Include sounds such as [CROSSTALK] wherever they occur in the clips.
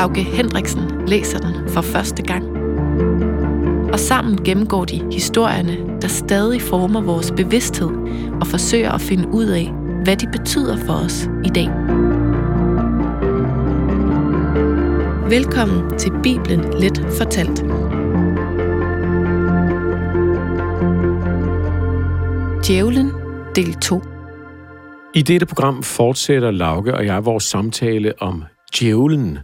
Lauke Hendriksen læser den for første gang. Og sammen gennemgår de historierne, der stadig former vores bevidsthed og forsøger at finde ud af, hvad de betyder for os i dag. Velkommen til Bibelen Let Fortalt. Djævlen, del 2. I dette program fortsætter Lauke og jeg vores samtale om djævlen,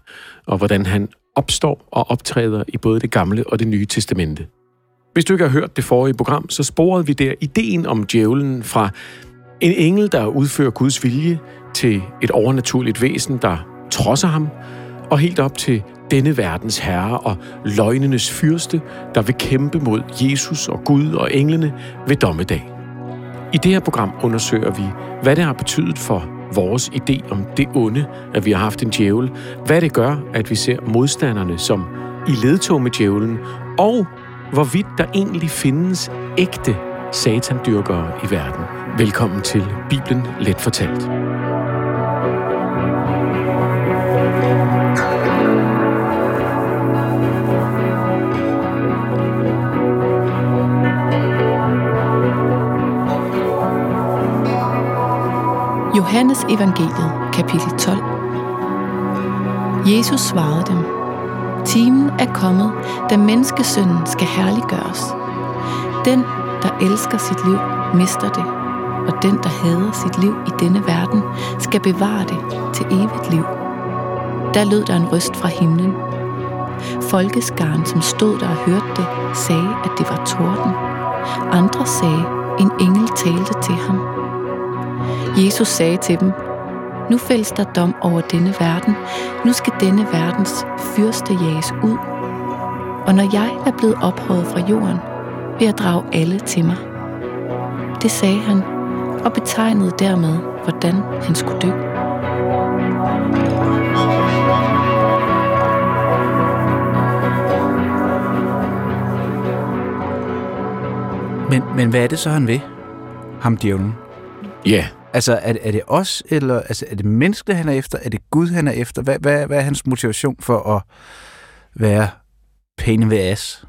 og hvordan han opstår og optræder i både det gamle og det nye testamente. Hvis du ikke har hørt det forrige program, så sporede vi der ideen om djævlen fra en engel, der udfører Guds vilje, til et overnaturligt væsen, der trodser ham, og helt op til denne verdens herre og løgnenes fyrste, der vil kæmpe mod Jesus og Gud og englene ved dommedag. I det her program undersøger vi, hvad det har betydet for vores idé om det onde, at vi har haft en djævel, hvad det gør, at vi ser modstanderne som i ledtog med djævlen, og hvorvidt der egentlig findes ægte satandyrkere i verden. Velkommen til Bibelen Let Fortalt. Johannes evangeliet, kapitel 12. Jesus svarede dem, Timen er kommet, da menneskesønnen skal herliggøres. Den, der elsker sit liv, mister det, og den, der hader sit liv i denne verden, skal bevare det til evigt liv. Der lød der en røst fra himlen. Folkeskaren, som stod der og hørte det, sagde, at det var torden. Andre sagde, en engel talte til ham. Jesus sagde til dem, nu fældes der dom over denne verden. Nu skal denne verdens fyrste jages ud. Og når jeg er blevet ophøjet fra jorden, vil jeg drage alle til mig. Det sagde han, og betegnede dermed, hvordan han skulle dø. Men, men hvad er det så, han vil? Ham djævlen. Ja, Altså, er, er det os, eller altså, er det mennesket, han er efter? Er det Gud, han er efter? Hvad, hvad, hvad er hans motivation for at være pain ved ass?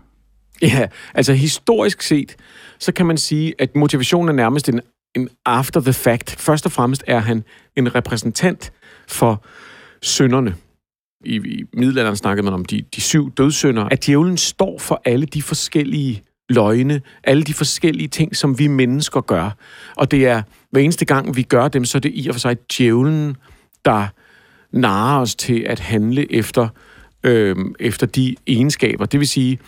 Ja, altså historisk set, så kan man sige, at motivationen er nærmest en, en after the fact. Først og fremmest er han en repræsentant for synderne. I, i middelalderen snakkede man om de, de syv dødssynder. At djævlen står for alle de forskellige løgne, alle de forskellige ting, som vi mennesker gør. Og det er, hver eneste gang vi gør dem, så er det i og for sig djævlen, der narer os til at handle efter, øh, efter de egenskaber. Det vil sige,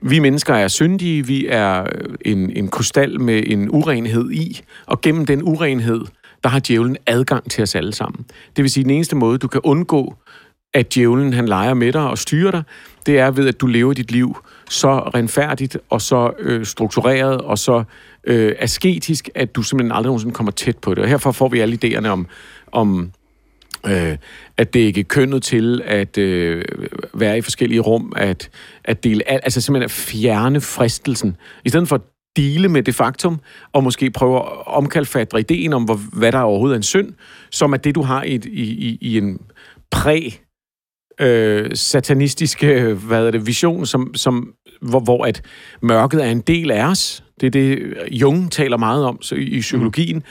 vi mennesker er syndige, vi er øh, en, en krystal med en urenhed i, og gennem den urenhed, der har djævlen adgang til os alle sammen. Det vil sige, den eneste måde, du kan undgå, at djævlen han leger med dig og styrer dig, det er ved, at du lever dit liv så renfærdigt og så øh, struktureret og så øh, asketisk, at du simpelthen aldrig nogensinde kommer tæt på det. Og herfor får vi alle idéerne om, om øh, at det ikke er kønnet til at øh, være i forskellige rum, at, at dele al, altså simpelthen at fjerne fristelsen. I stedet for at dele med det faktum, og måske prøve at omkalfatre ideen om, hvor, hvad der overhovedet er en synd, som er det, du har i, i, i en præ øh, satanistiske hvad er det, vision, som, som, hvor, hvor at mørket er en del af os. Det er det, Jung taler meget om så i psykologien, mm.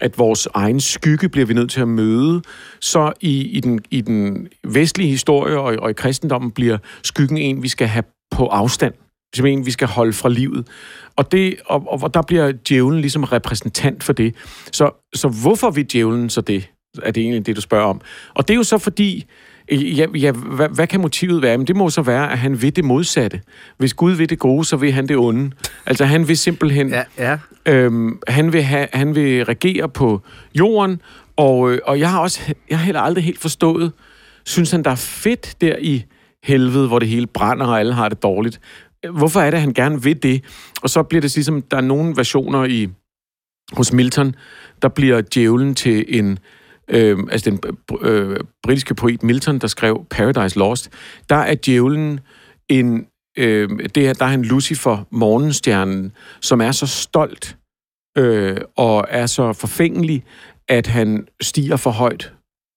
at vores egen skygge bliver vi nødt til at møde. Så i, i, den, i den vestlige historie og, og i kristendommen bliver skyggen en, vi skal have på afstand. Simpelthen en, vi skal holde fra livet. Og, det, og, og der bliver djævlen ligesom repræsentant for det. Så, så hvorfor vil djævlen så det? Er det egentlig det, du spørger om? Og det er jo så fordi, Ja, ja hvad, hvad kan motivet være? Men det må så være, at han vil det modsatte. Hvis Gud vil det gode, så vil han det onde. Altså han vil simpelthen... Ja, ja. Øhm, han, vil have, han vil regere på jorden, og, øh, og jeg har også jeg har heller aldrig helt forstået synes han, der er fedt der i helvede, hvor det hele brænder, og alle har det dårligt? Hvorfor er det, at han gerne vil det? Og så bliver det ligesom, der er nogle versioner i hos Milton, der bliver djævlen til en øh, altså den øh, britiske poet Milton, der skrev Paradise Lost, der er djævlen en, øh, det er, der er han Lucifer, morgenstjernen, som er så stolt øh, og er så forfængelig, at han stiger for højt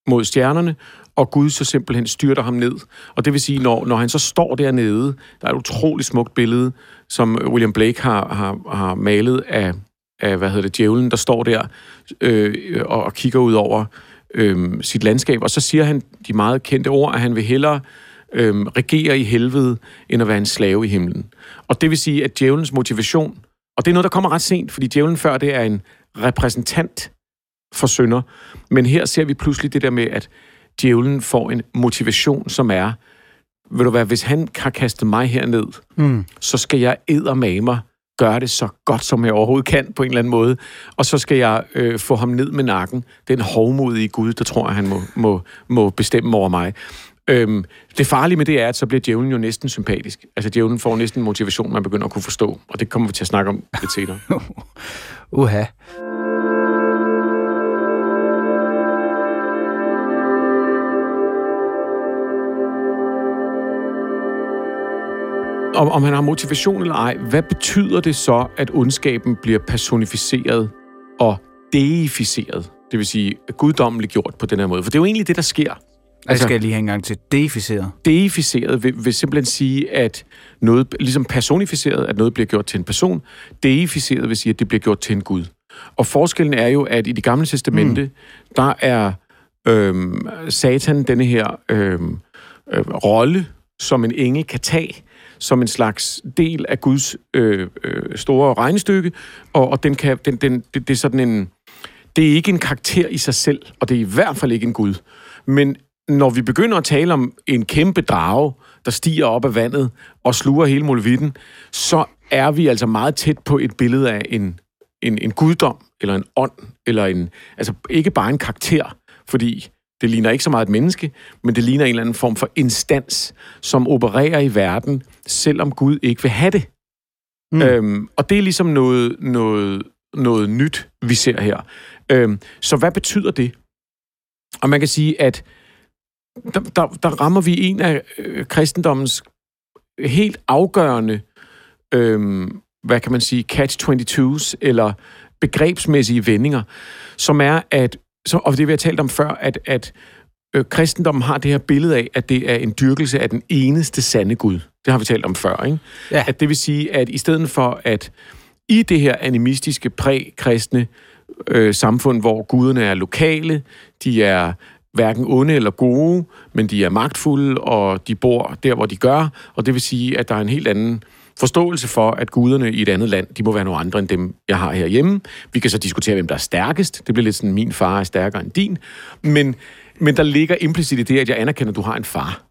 mod stjernerne, og Gud så simpelthen styrter ham ned. Og det vil sige, når, når han så står dernede, der er et utroligt smukt billede, som William Blake har, har, har malet af, af, hvad hedder det, djævlen, der står der øh, og, og kigger ud over øh, sit landskab. Og så siger han de meget kendte ord, at han vil hellere øh, regere i helvede, end at være en slave i himlen. Og det vil sige, at djævelens motivation, og det er noget, der kommer ret sent, fordi djævlen før det er en repræsentant for synder, men her ser vi pludselig det der med, at djævlen får en motivation, som er, vil du være, hvis han har kastet mig herned, mm. så skal jeg mig gøre det så godt, som jeg overhovedet kan på en eller anden måde. Og så skal jeg øh, få ham ned med nakken. Den hovmodige Gud, der tror at han må, må, må bestemme over mig. Øhm, det farlige med det er, at så bliver djævlen jo næsten sympatisk. Altså djævlen får næsten motivation, man begynder at kunne forstå. Og det kommer vi til at snakke om lidt senere. [LAUGHS] Uha. Om, om han har motivation eller ej, hvad betyder det så, at ondskaben bliver personificeret og deificeret? Det vil sige, guddommeligt gjort på den her måde. For det er jo egentlig det, der sker. Altså, skal jeg lige have en gang til. Deificeret? Deificeret vil, vil simpelthen sige, at noget, ligesom personificeret, at noget bliver gjort til en person. Deificeret vil sige, at det bliver gjort til en gud. Og forskellen er jo, at i det gamle testamente, mm. der er øhm, satan denne her øhm, øh, rolle, som en engel kan tage, som en slags del af Guds øh, øh, store regnestykke, og, og den kan, den, den, det, det er sådan en... Det er ikke en karakter i sig selv, og det er i hvert fald ikke en Gud. Men når vi begynder at tale om en kæmpe drage, der stiger op af vandet og sluger hele molevitten, så er vi altså meget tæt på et billede af en, en, en guddom, eller en ånd, eller en, altså ikke bare en karakter, fordi det ligner ikke så meget et menneske, men det ligner en eller anden form for instans, som opererer i verden, selvom Gud ikke vil have det. Mm. Øhm, og det er ligesom noget, noget, noget nyt, vi ser her. Øhm, så hvad betyder det? Og man kan sige, at der, der, der rammer vi en af øh, kristendommens helt afgørende, øhm, hvad kan man sige, catch-22's, eller begrebsmæssige vendinger, som er, at så, og det vi har talt om før, at, at øh, kristendommen har det her billede af, at det er en dyrkelse af den eneste sande Gud. Det har vi talt om før, ikke? Ja. At det vil sige, at i stedet for at i det her animistiske præ-kristne øh, samfund, hvor guderne er lokale, de er hverken onde eller gode, men de er magtfulde, og de bor der, hvor de gør, og det vil sige, at der er en helt anden øh, forståelse for, at guderne i et andet land, de må være nogle andre end dem, jeg har herhjemme. Vi kan så diskutere, hvem der er stærkest. Det bliver lidt sådan, min far er stærkere end din. Men, men der ligger implicit i det, at jeg anerkender, at du har en far.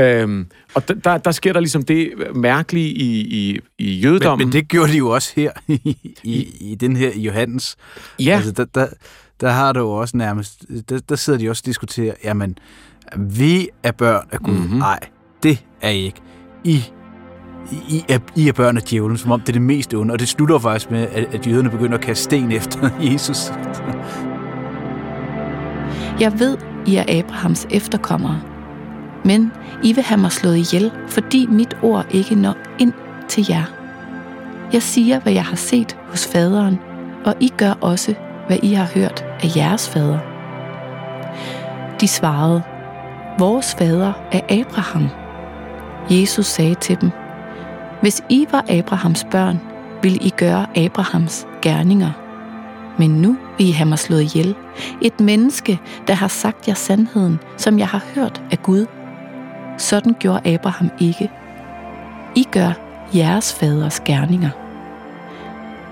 Øhm, og der, der sker der ligesom det mærkelige i, i, i jødedommen. Men, men det gjorde de jo også her [LAUGHS] i, i, i den her Johannes. Ja. Altså, der, der, der har du jo også nærmest, der, der sidder de også og diskuterer, jamen, vi er børn af Gud. Mm-hmm. Nej, det er I ikke. I i er, I er børn af djævlen, som om det er det mest onde. Og det slutter faktisk med, at, at jøderne begynder at kaste sten efter [LAUGHS] Jesus. Jeg ved, I er Abrahams efterkommere, men I vil have mig slået ihjel, fordi mit ord ikke når ind til jer. Jeg siger, hvad jeg har set hos faderen, og I gør også, hvad I har hørt af jeres fader. De svarede, vores fader er Abraham. Jesus sagde til dem, hvis I var Abrahams børn, ville I gøre Abrahams gerninger. Men nu vil I have mig slået ihjel. Et menneske, der har sagt jer sandheden, som jeg har hørt af Gud. Sådan gjorde Abraham ikke. I gør jeres faders gerninger.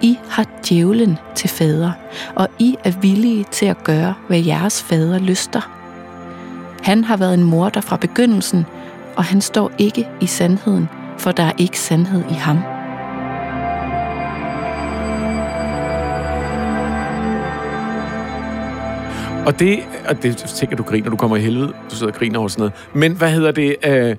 I har djævlen til fader, og I er villige til at gøre, hvad jeres fader lyster. Han har været en morder fra begyndelsen, og han står ikke i sandheden, for der er ikke sandhed i ham. Og det, og det tænker du griner, du kommer i helvede, du sidder og griner over sådan noget. Men hvad hedder det? Øh,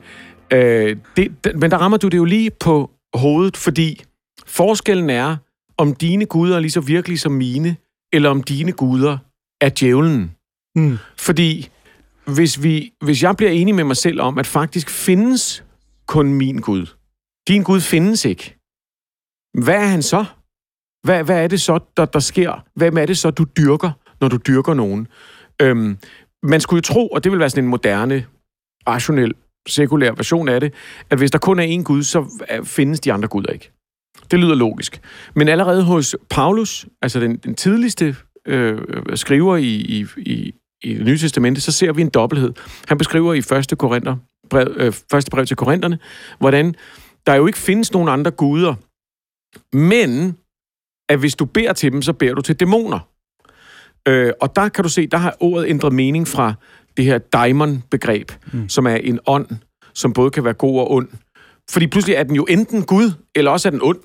øh, det, men der rammer du det jo lige på hovedet, fordi forskellen er, om dine guder er lige så virkelige som mine, eller om dine guder er djævlen. Mm. Fordi hvis, vi, hvis jeg bliver enig med mig selv om, at faktisk findes kun min Gud, din Gud findes ikke, hvad er han så? Hvad, hvad er det så, der, der sker? Hvem er det så, du dyrker, når du dyrker nogen? Øhm, man skulle jo tro, og det vil være sådan en moderne, rationel, sekulær version af det, at hvis der kun er én Gud, så øh, findes de andre guder ikke. Det lyder logisk. Men allerede hos Paulus, altså den, den tidligste øh, skriver i, i, i, i det nye testamente, så ser vi en dobbelthed. Han beskriver i 1. Korinther, brev, øh, første brev til Korintherne, hvordan der jo ikke findes nogen andre guder, men at hvis du beder til dem, så beder du til dæmoner. Øh, og der kan du se, der har ordet ændret mening fra det her daimon-begreb, mm. som er en ånd, som både kan være god og ond. Fordi pludselig er den jo enten Gud, eller også er den ond.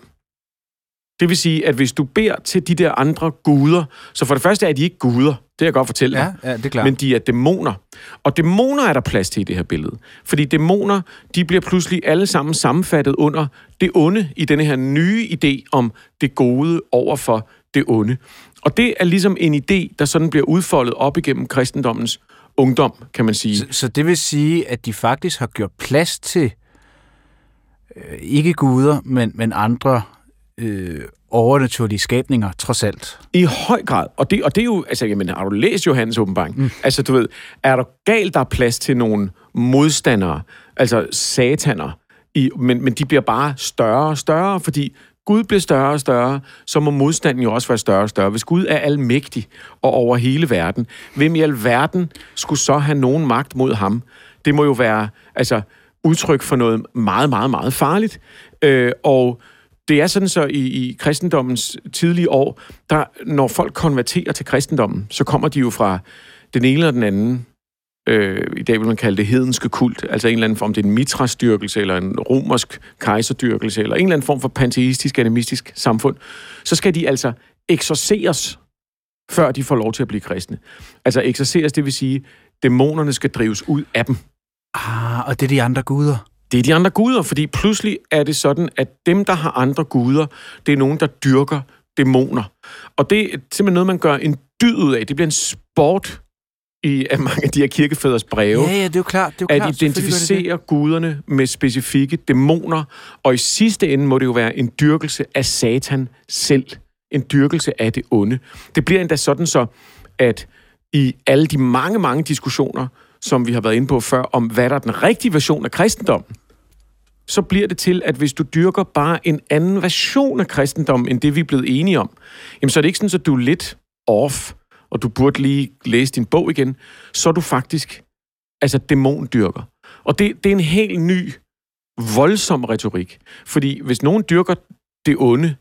Det vil sige, at hvis du beder til de der andre guder, så for det første er de ikke guder, det kan jeg godt fortælle dig. Ja, ja, det er klart. Men de er dæmoner. Og dæmoner er der plads til i det her billede. Fordi dæmoner, de bliver pludselig alle sammen sammenfattet under det onde i denne her nye idé om det gode over for det onde. Og det er ligesom en idé, der sådan bliver udfoldet op igennem kristendommens ungdom, kan man sige. Så, så det vil sige, at de faktisk har gjort plads til øh, ikke guder, men, men andre øh, overnaturlige skabninger, trods alt. I høj grad. Og det, og det er jo, altså, jamen, har du læst Johannes åbenbaring? Mm. Altså, du ved, er der galt, der er plads til nogle modstandere, altså sataner, i, men, men de bliver bare større og større, fordi Gud bliver større og større, så må modstanden jo også være større og større. Hvis Gud er almægtig og over hele verden, hvem i alverden skulle så have nogen magt mod ham? Det må jo være altså, udtryk for noget meget, meget, meget farligt. Øh, og det er sådan så i, i kristendommens tidlige år, der, når folk konverterer til kristendommen, så kommer de jo fra den ene eller den anden øh, i dag vil man kalde det hedenske kult, altså en eller anden form, det er en mitrastyrkelse, eller en romersk kejserdyrkelse, eller en eller anden form for panteistisk, animistisk samfund, så skal de altså eksorceres, før de får lov til at blive kristne. Altså eksorceres, det vil sige, dæmonerne skal drives ud af dem. Ah, og det er de andre guder? Det er de andre guder, fordi pludselig er det sådan, at dem, der har andre guder, det er nogen, der dyrker dæmoner. Og det er simpelthen noget, man gør en dyd ud af. Det bliver en sport i af mange af de her kirkefædres breve. Ja, ja, det er jo klart. Det er jo at klart, identificere det det. guderne med specifikke dæmoner, og i sidste ende må det jo være en dyrkelse af Satan selv. En dyrkelse af det onde. Det bliver endda sådan så, at i alle de mange, mange diskussioner, som vi har været inde på før, om hvad der er den rigtige version af kristendommen, så bliver det til, at hvis du dyrker bare en anden version af kristendommen, end det vi er blevet enige om, jamen så er det ikke sådan, at du er lidt off og du burde lige læse din bog igen, så er du faktisk altså dæmondyrker. Og det, det er en helt ny, voldsom retorik. Fordi hvis nogen dyrker det onde,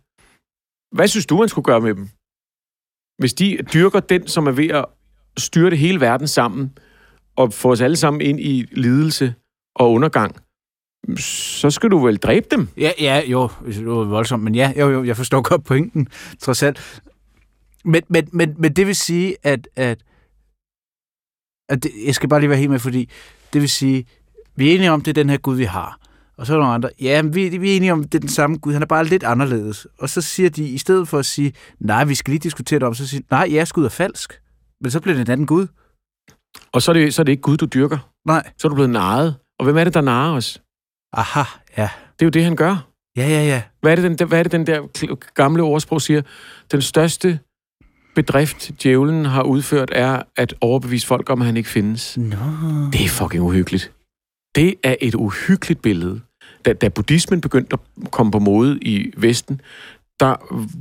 hvad synes du, man skulle gøre med dem? Hvis de dyrker den, som er ved at styre det hele verden sammen, og få os alle sammen ind i lidelse og undergang, så skal du vel dræbe dem? Ja, ja jo, det var voldsomt, men ja, jo, jo, jeg forstår godt pointen, trods alt. Men, men, men, men det vil sige, at, at, at det, jeg skal bare lige være helt med, fordi det vil sige, vi er enige om, det er den her Gud, vi har. Og så er der nogle andre, ja, vi, vi er enige om, det er den samme Gud, han er bare lidt anderledes. Og så siger de, i stedet for at sige, nej, vi skal lige diskutere det om, så siger de, nej, jeres Gud er falsk. Men så bliver det en anden Gud. Og så er, det, så er det ikke Gud, du dyrker. Nej. Så er du blevet narret. Og hvem er det, der narrer os? Aha, ja. Det er jo det, han gør. Ja, ja, ja. Hvad er det, den, hvad er det, den der gamle ordsprog siger? Den største bedrift, djævlen har udført, er at overbevise folk om, at han ikke findes. No. Det er fucking uhyggeligt. Det er et uhyggeligt billede. Da, da buddhismen begyndte at komme på mode i Vesten, der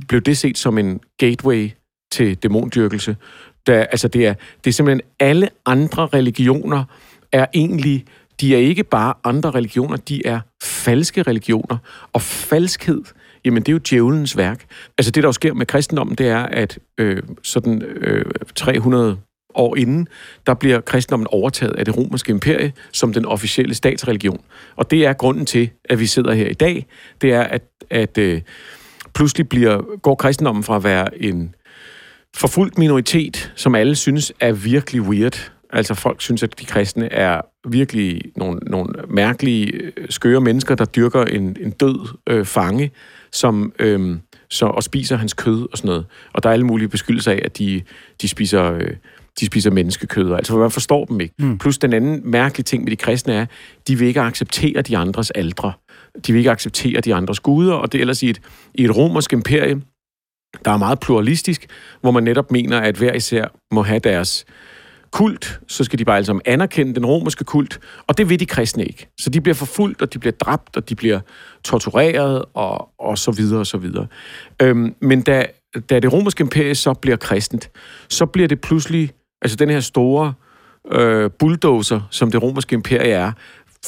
blev det set som en gateway til dæmondyrkelse. Da, altså det, er, det er simpelthen alle andre religioner er egentlig, de er ikke bare andre religioner, de er falske religioner. Og falskhed jamen det er jo djævelens værk. Altså det, der jo sker med kristendommen, det er, at øh, sådan øh, 300 år inden, der bliver kristendommen overtaget af det romerske imperie som den officielle statsreligion. Og det er grunden til, at vi sidder her i dag. Det er, at, at øh, pludselig bliver, går kristendommen fra at være en forfulgt minoritet, som alle synes er virkelig weird. Altså folk synes, at de kristne er virkelig nogle, nogle mærkelige, øh, skøre mennesker, der dyrker en, en død øh, fange, som, øh, så, og spiser hans kød og sådan noget. Og der er alle mulige beskyldelser af, at de, de spiser... Øh, de spiser menneskekød. Altså, man forstår dem ikke. Mm. Plus den anden mærkelige ting med de kristne er, de vil ikke acceptere de andres aldre. De vil ikke acceptere de andres guder, og det er ellers i et, i et romersk imperium, der er meget pluralistisk, hvor man netop mener, at hver især må have deres kult, så skal de bare altså anerkende den romerske kult, og det vil de kristne ikke. Så de bliver forfulgt, og de bliver dræbt, og de bliver tortureret, og, og så videre, og så videre. Øhm, men da, da det romerske imperium så bliver kristent, så bliver det pludselig, altså den her store øh, bulldozer, som det romerske imperium er,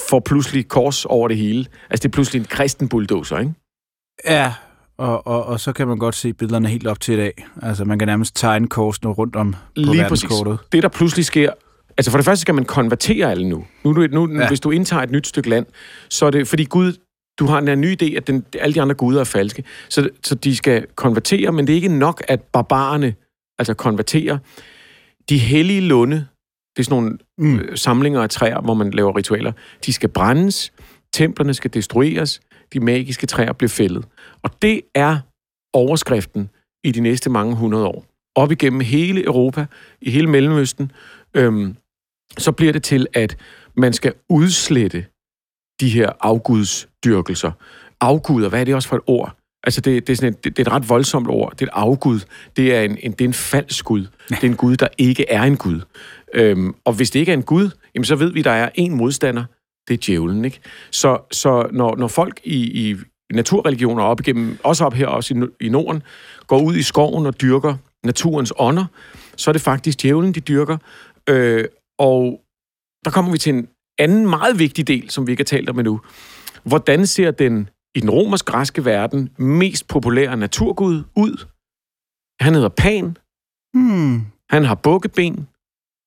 får pludselig kors over det hele. Altså det er pludselig en kristen bulldozer, ikke? Ja, og, og, og så kan man godt se billederne helt op til i dag. Altså, man kan nærmest tegne korsene rundt om på Lige verdenskortet. Præcis. Det, der pludselig sker... Altså, for det første skal man konvertere alle nu. Nu, nu ja. Hvis du indtager et nyt stykke land, så er det... Fordi Gud... Du har en ny idé, at den, alle de andre guder er falske. Så, så de skal konvertere, men det er ikke nok, at barbarerne altså konverterer. De hellige lunde, det er sådan nogle mm. Øh, samlinger af træer, hvor man laver ritualer, de skal brændes, templerne skal destrueres, de magiske træer bliver fældet. Og det er overskriften i de næste mange hundrede år. Op igennem hele Europa, i hele Mellemøsten, øhm, så bliver det til, at man skal udslette de her afgudsdyrkelser. Afguder, hvad er det også for et ord? Altså, det, det, er sådan et, det, det er et ret voldsomt ord. Det er et afgud. Det er en, en, det er en falsk gud. Det er en gud, der ikke er en gud. Øhm, og hvis det ikke er en gud, jamen, så ved vi, at der er en modstander. Det er djævlen, ikke? Så, så når, når folk i, i naturreligioner op igennem, også op her også i, i Norden, går ud i skoven og dyrker naturens ånder, så er det faktisk djævlen, de dyrker. Øh, og der kommer vi til en anden meget vigtig del, som vi ikke har talt om endnu. Hvordan ser den i den romersk-græske verden mest populære naturgud ud? Han hedder Pan. Hmm. Han har bukkeben.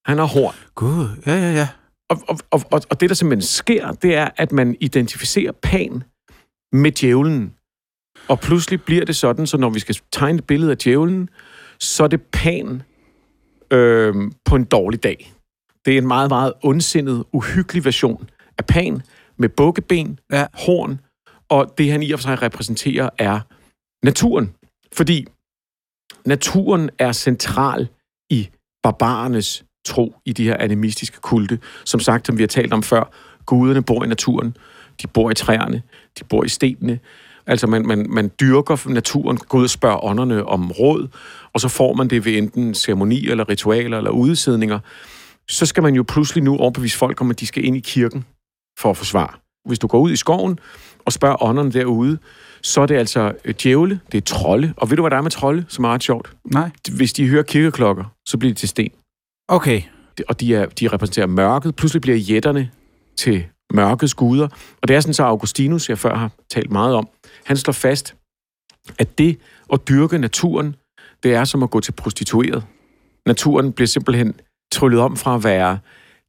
Han har horn. Gud, ja, ja, ja. Og, og, og, og det, der simpelthen sker, det er, at man identificerer Pan med djævlen. Og pludselig bliver det sådan, så når vi skal tegne et billede af djævlen, så er det Pan øh, på en dårlig dag. Det er en meget, meget ondsindet, uhyggelig version af Pan med bukkeben, ja. horn, og det han i og for sig repræsenterer er naturen. Fordi naturen er central i barbarernes tro i de her animistiske kulte. Som sagt, som vi har talt om før, guderne bor i naturen, de bor i træerne, de bor i stenene. Altså man, man, man dyrker naturen, går ud og spørger ånderne om råd, og så får man det ved enten ceremoni eller ritualer eller udsidninger. Så skal man jo pludselig nu overbevise folk om, at de skal ind i kirken for at forsvare. Hvis du går ud i skoven og spørger ånderne derude, så er det altså øh, djævle, det er trolde. Og ved du, hvad der er med trolde, som er ret sjovt? Nej. Hvis de hører kirkeklokker, så bliver de til sten. Okay. Og de, er, de repræsenterer mørket. Pludselig bliver jætterne til mørkets guder. Og det er sådan så Augustinus, jeg før har talt meget om, han slår fast, at det at dyrke naturen, det er som at gå til prostitueret. Naturen bliver simpelthen tryllet om fra at være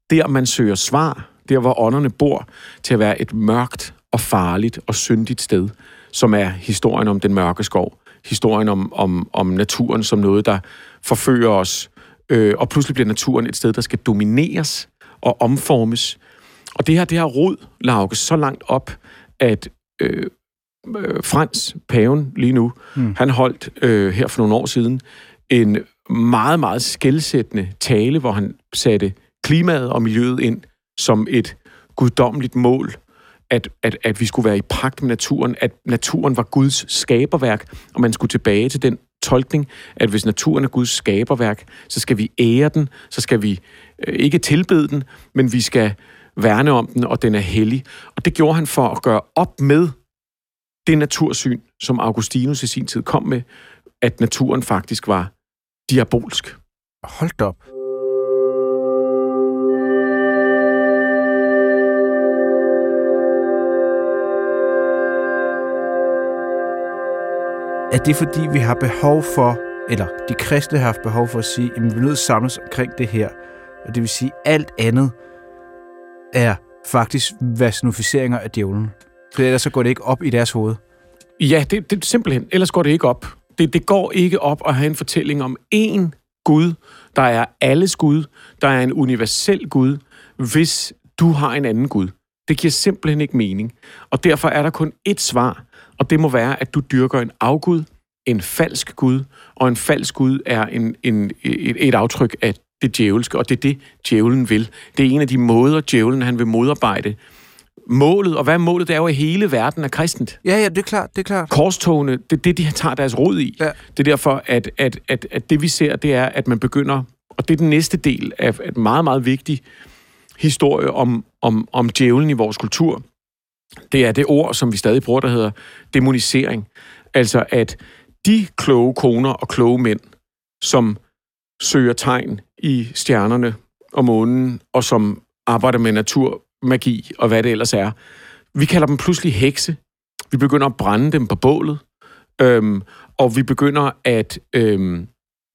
der, man søger svar, der hvor ånderne bor, til at være et mørkt og farligt og syndigt sted, som er historien om den mørke skov. Historien om, om, om naturen som noget, der forfører os, øh, og pludselig bliver naturen et sted, der skal domineres og omformes. Og det her, det her rod, Lauke, så langt op, at øh, øh, Frans, paven lige nu, mm. han holdt øh, her for nogle år siden en meget, meget skældsættende tale, hvor han satte klimaet og miljøet ind som et guddommeligt mål, at, at, at vi skulle være i pagt med naturen, at naturen var Guds skaberværk, og man skulle tilbage til den tolkning, at hvis naturen er Guds skaberværk, så skal vi ære den, så skal vi øh, ikke tilbede den, men vi skal værne om den, og den er hellig. Og det gjorde han for at gøre op med det natursyn, som Augustinus i sin tid kom med, at naturen faktisk var diabolsk. Hold op. Er det fordi, vi har behov for, eller de kristne har haft behov for at sige, at vi er nødt til at samles omkring det her, og det vil sige, at alt andet er faktisk varsinificeringer af djævlen. For ellers så går det ikke op i deres hoved. Ja, det, det simpelthen. Ellers går det ikke op. Det, det går ikke op at have en fortælling om én Gud, der er alles Gud, der er en universel Gud, hvis du har en anden Gud. Det giver simpelthen ikke mening. Og derfor er der kun ét svar, og det må være, at du dyrker en afgud, en falsk Gud, og en falsk Gud er en, en, et, et aftryk af det djævelske, og det er det, djævlen vil. Det er en af de måder, djævlen han vil modarbejde målet, og hvad er målet? Det er jo, at hele verden er kristent. Ja, ja, det er klart, det er klart. Korstogene, det er det, de tager deres råd i. Ja. Det er derfor, at, at, at, at det vi ser, det er, at man begynder, og det er den næste del af et meget, meget vigtig historie om, om, om djævlen i vores kultur. Det er det ord, som vi stadig bruger, der hedder demonisering. Altså, at de kloge koner og kloge mænd, som søger tegn i stjernerne og månen, og som arbejder med naturmagi og hvad det ellers er. Vi kalder dem pludselig hekse. Vi begynder at brænde dem på bålet, øhm, og vi begynder at øhm,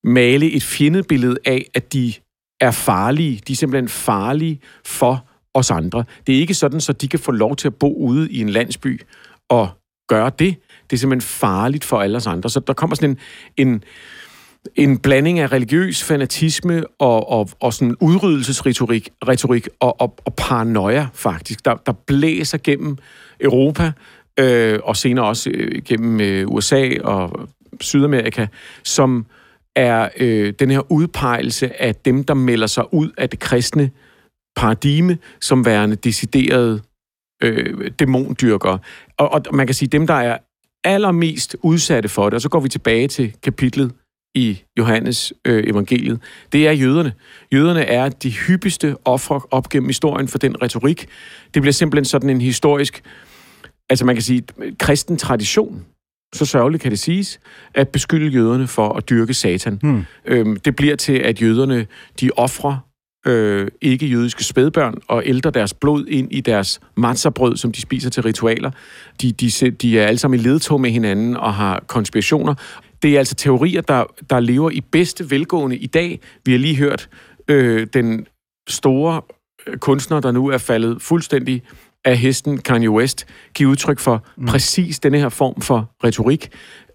male et fjendebillede af, at de er farlige. De er simpelthen farlige for os andre. Det er ikke sådan, så de kan få lov til at bo ude i en landsby og gøre det. Det er simpelthen farligt for alle os andre. Så der kommer sådan en, en, en blanding af religiøs fanatisme og, og, og sådan udryddelsesretorik retorik og, og, og paranoia, faktisk, der, der blæser gennem Europa, øh, og senere også øh, gennem øh, USA og Sydamerika, som er øh, den her udpegelse af dem, der melder sig ud af det kristne paradigme, som værende deciderede øh, dæmondyrkere. Og, og man kan sige, dem, der er allermest udsatte for det, og så går vi tilbage til kapitlet i Johannes øh, evangeliet, det er jøderne. Jøderne er de hyppigste ofre op gennem historien for den retorik. Det bliver simpelthen sådan en historisk, altså man kan sige, kristen tradition, så sørgeligt kan det siges, at beskylde jøderne for at dyrke satan. Hmm. Øhm, det bliver til, at jøderne, de offrer øh, ikke-jødiske spædbørn og ældre deres blod ind i deres matzerbrød, som de spiser til ritualer. De, de, de er alle sammen i ledtog med hinanden og har konspirationer. Det er altså teorier, der, der lever i bedste velgående i dag. Vi har lige hørt øh, den store øh, kunstner, der nu er faldet fuldstændig af hesten Kanye West, give udtryk for mm. præcis denne her form for retorik.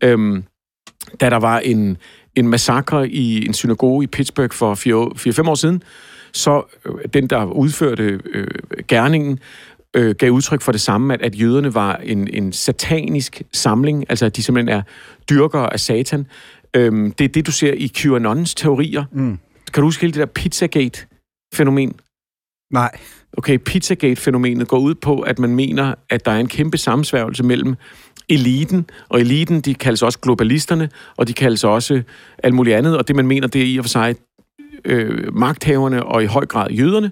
Øhm, da der var en, en massakre i en synagoge i Pittsburgh for 4-5 år siden, så øh, den, der udførte øh, gerningen, øh, gav udtryk for det samme, at, at jøderne var en, en satanisk samling, altså at de simpelthen er dyrkere af satan. Øhm, det er det, du ser i QAnons teorier. Mm. Kan du huske hele det der Pizzagate-fænomen? Nej. Okay, Pizzagate-fænomenet går ud på, at man mener, at der er en kæmpe sammensværgelse mellem eliten, og eliten, de kaldes også globalisterne, og de kaldes også alt muligt andet, og det man mener, det er i og for sig øh, magthaverne og i høj grad jøderne,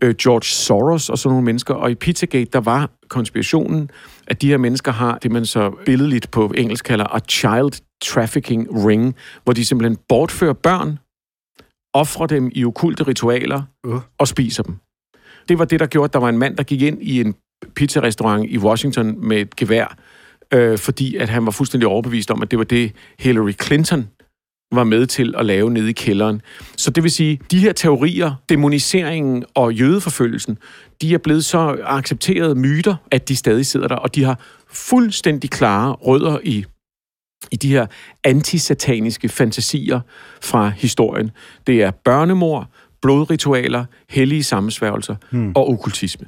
øh, George Soros og sådan nogle mennesker, og i Pizzagate, der var konspirationen, at de her mennesker har det, man så billedligt på engelsk kalder a child trafficking ring, hvor de simpelthen bortfører børn, offrer dem i okulte ritualer uh. og spiser dem. Det var det, der gjorde, at der var en mand, der gik ind i en pizzarestaurant i Washington med et gevær, øh, fordi at han var fuldstændig overbevist om, at det var det, Hillary Clinton var med til at lave nede i kælderen. Så det vil sige, de her teorier, demoniseringen og jødeforfølgelsen, de er blevet så accepterede myter, at de stadig sidder der, og de har fuldstændig klare rødder i i de her antisataniske fantasier fra historien. Det er børnemor, blodritualer, hellige sammensværgelser hmm. og okkultisme.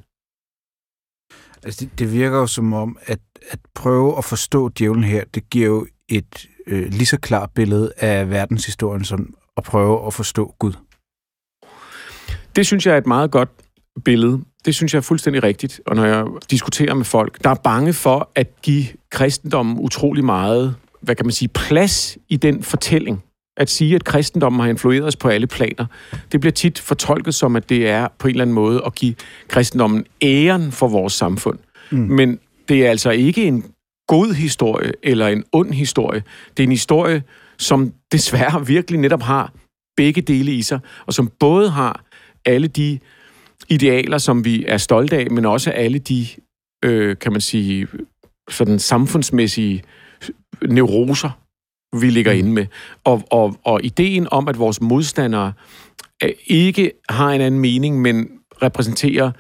Altså, det, det virker jo som om, at, at prøve at forstå djævlen her, det giver jo et øh, lige så klart billede af verdenshistorien, som at prøve at forstå Gud. Det synes jeg er et meget godt billede. Det synes jeg er fuldstændig rigtigt. Og når jeg diskuterer med folk, der er bange for at give kristendommen utrolig meget, hvad kan man sige, plads i den fortælling. At sige, at kristendommen har influeret os på alle planer, det bliver tit fortolket som, at det er på en eller anden måde at give kristendommen æren for vores samfund. Mm. Men det er altså ikke en god historie eller en ond historie. Det er en historie, som desværre virkelig netop har begge dele i sig, og som både har alle de idealer, som vi er stolte af, men også alle de, øh, kan man sige, sådan samfundsmæssige neuroser, vi ligger mm. inde med. Og, og, og ideen om, at vores modstandere øh, ikke har en anden mening, men repræsenterer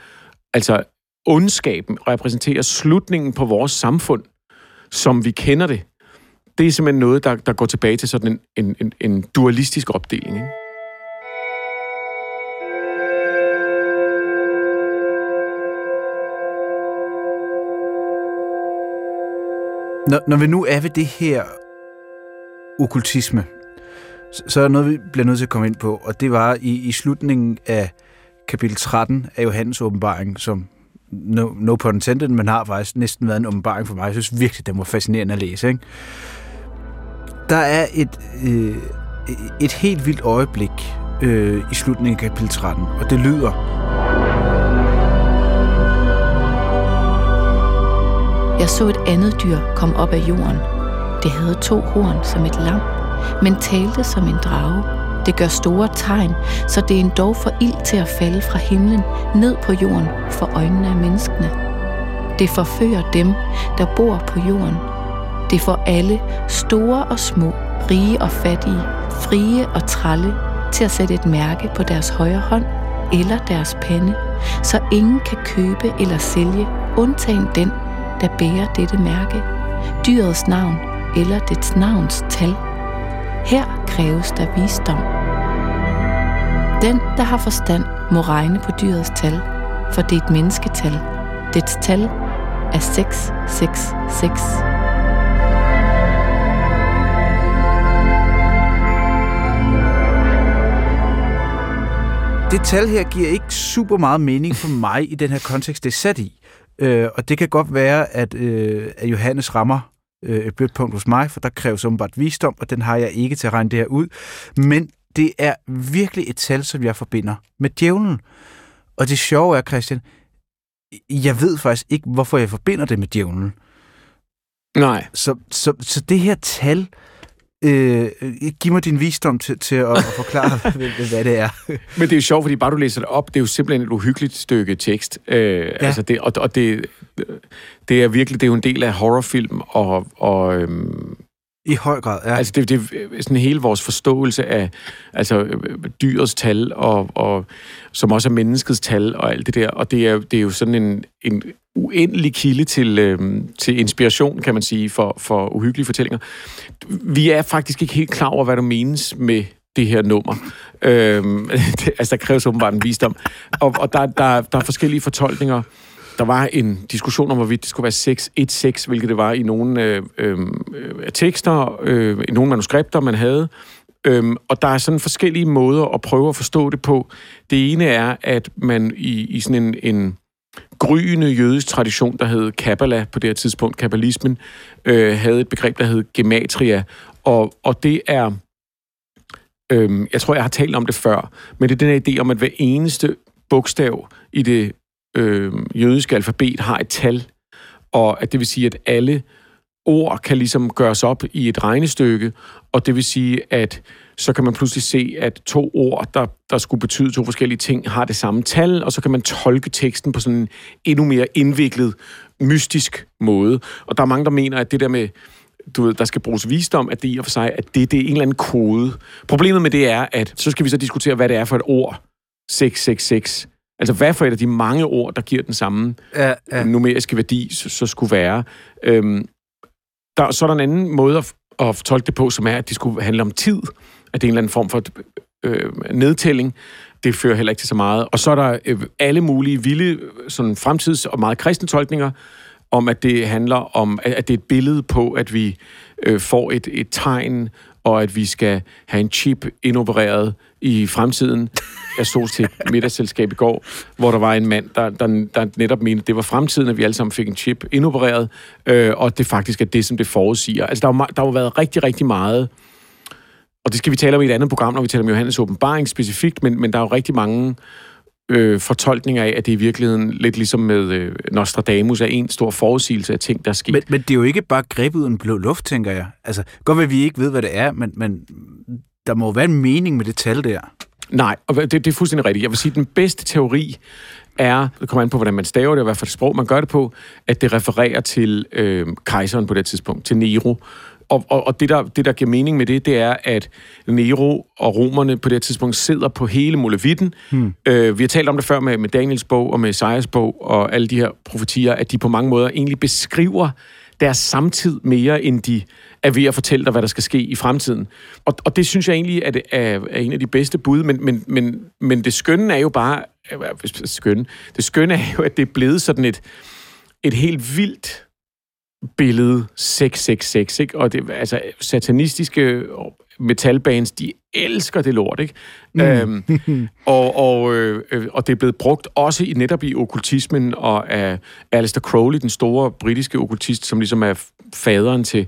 altså ondskaben, repræsenterer slutningen på vores samfund, som vi kender det, det er simpelthen noget, der, der går tilbage til sådan en, en, en, en dualistisk opdeling. Ikke? Når, når vi nu er ved det her okultisme, så er noget, vi bliver nødt til at komme ind på, og det var i, i slutningen af kapitel 13 af Johannes åbenbaring, som no, no pun intended, men har faktisk næsten været en åbenbaring for mig. Jeg synes virkelig, den var fascinerende at læse. Ikke? Der er et, øh, et helt vildt øjeblik øh, i slutningen af kapitel 13, og det lyder... Jeg så et andet dyr komme op af jorden. Det havde to horn som et lam, men talte som en drage. Det gør store tegn, så det er en dog for ild til at falde fra himlen ned på jorden for øjnene af menneskene. Det forfører dem, der bor på jorden. Det får alle, store og små, rige og fattige, frie og tralle, til at sætte et mærke på deres højre hånd eller deres pande, så ingen kan købe eller sælge, undtagen den, der bærer dette mærke, dyrets navn eller dets navns tal. Her kræves der visdom. Den, der har forstand, må regne på dyrets tal, for det er et mennesketal. Dets tal er 666. Det tal her giver ikke super meget mening for mig i den her kontekst, det er sat i. Øh, og det kan godt være, at, øh, at Johannes rammer øh, et blødt punkt hos mig, for der kræves åbenbart visdom, og den har jeg ikke til at regne det her ud. Men det er virkelig et tal, som jeg forbinder med djævlen. Og det sjove er, Christian, jeg ved faktisk ikke, hvorfor jeg forbinder det med djævlen. Nej. Så, så, så det her tal, øh, giv mig din visdom til, til at, at forklare, [LAUGHS] hvad det er. Men det er jo sjovt, fordi bare du læser det op, det er jo simpelthen et uhyggeligt stykke tekst. Øh, ja. altså det, og, og det, det er virkelig det er jo en del af horrorfilm, og, og øhm, i høj grad, ja. Altså, det, det er sådan hele vores forståelse af altså, dyrets tal, og, og, som også er menneskets tal, og alt det der. Og det er, det er jo sådan en, en uendelig kilde til, øh, til inspiration, kan man sige, for, for uhyggelige fortællinger. Vi er faktisk ikke helt klar over, hvad der menes med det her nummer. Øhm, [LAUGHS] det, altså, der kræves åbenbart en visdom. Og, og der, der, der er forskellige fortolkninger der var en diskussion om, hvorvidt det skulle være 616, hvilket det var i nogle øh, øhm, øh, tekster, øh, i nogle manuskripter, man havde. Øhm, og der er sådan forskellige måder at prøve at forstå det på. Det ene er, at man i, i sådan en, en gryende jødisk tradition, der hed Kabbala på det her tidspunkt, kabbalismen, øh, havde et begreb, der hed gematria. Og, og det er, Øhm, jeg tror, jeg har talt om det før, men det er den her idé om, at hver eneste bogstav i det øh, jødiske alfabet har et tal, og at det vil sige, at alle ord kan ligesom gøres op i et regnestykke, og det vil sige, at så kan man pludselig se, at to ord, der, der skulle betyde to forskellige ting, har det samme tal, og så kan man tolke teksten på sådan en endnu mere indviklet, mystisk måde. Og der er mange, der mener, at det der med, du ved, der skal bruges visdom, at det i og for sig, at det, det er en eller anden kode. Problemet med det er, at så skal vi så diskutere, hvad det er for et ord, 666 Altså, hvad for et af de mange ord, der giver den samme ja, ja. numeriske værdi, så, så skulle være. Øhm, der, så er der en anden måde at, at tolke det på, som er, at det skulle handle om tid. At det er en eller anden form for øh, nedtælling. Det fører heller ikke til så meget. Og så er der øh, alle mulige vilde sådan fremtids- og meget kristne tolkninger, om at det handler om, at det er et billede på, at vi øh, får et, et tegn, og at vi skal have en chip indopereret i fremtiden. Jeg stod til et middagsselskab i går, hvor der var en mand, der, der, der netop mente, at det var fremtiden, at vi alle sammen fik en chip indopereret, øh, og det faktisk er det, som det forudsiger. Altså, der har, der jo været rigtig, rigtig meget, og det skal vi tale om i et andet program, når vi taler om Johannes åbenbaring specifikt, men, men der er jo rigtig mange øh, fortolkninger af, at det i virkeligheden lidt ligesom med øh, Nostradamus er en stor forudsigelse af ting, der sker. Men, men det er jo ikke bare grebet uden blå luft, tænker jeg. Altså, godt at vi ikke ved, hvad det er, men, men der må være en mening med det tal der. Nej, og det, det er fuldstændig rigtigt. Jeg vil sige, at den bedste teori er, det kommer an på, hvordan man staver det, og hvad for det sprog man gør det på, at det refererer til øh, kejseren på det tidspunkt, til Nero. Og, og, og det, der, det, der giver mening med det, det er, at Nero og romerne på det tidspunkt sidder på hele Molevitten. Hmm. Øh, vi har talt om det før med, med Daniels bog og med Esajas bog og alle de her profetier, at de på mange måder egentlig beskriver deres samtid mere, end de er ved at fortælle dig, hvad der skal ske i fremtiden. Og, og det synes jeg egentlig er, det, er, er en af de bedste bud, men, men, men, men det skønne er jo bare, skønne, det skønne er jo, at det er blevet sådan et, et helt vildt billede 666, ikke? Og det, altså, satanistiske metalbands, de elsker det lort, ikke? Mm. Øhm, [LAUGHS] og, og, øh, og det er blevet brugt også i, netop i okkultismen og af Alistair Crowley, den store britiske okkultist, som ligesom er faderen til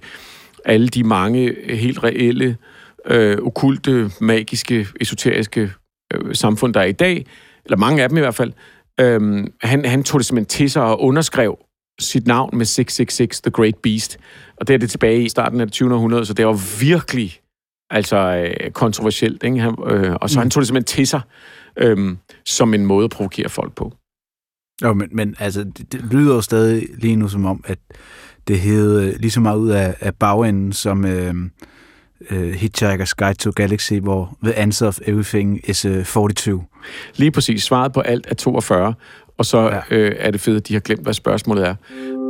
alle de mange helt reelle, øh, okulte, magiske, esoteriske øh, samfund, der er i dag, eller mange af dem i hvert fald. Øhm, han, han tog det simpelthen til sig og underskrev sit navn med 666, The Great Beast. Og det er det tilbage i starten af det 20. århundrede, så det var virkelig altså øh, kontroversielt. Ikke? Han, øh, og så mm. han tog det simpelthen til sig øh, som en måde at provokere folk på. Jo, men, men altså, det, det lyder jo stadig lige nu som om, at det hed øh, lige så meget ud af, af bagenden som øh, øh, Hitchhiker's Guide to Galaxy, hvor The Answer of Everything is uh, 42. Lige præcis. Svaret på alt er 42, og så ja. øh, er det fedt, at de har glemt, hvad spørgsmålet er.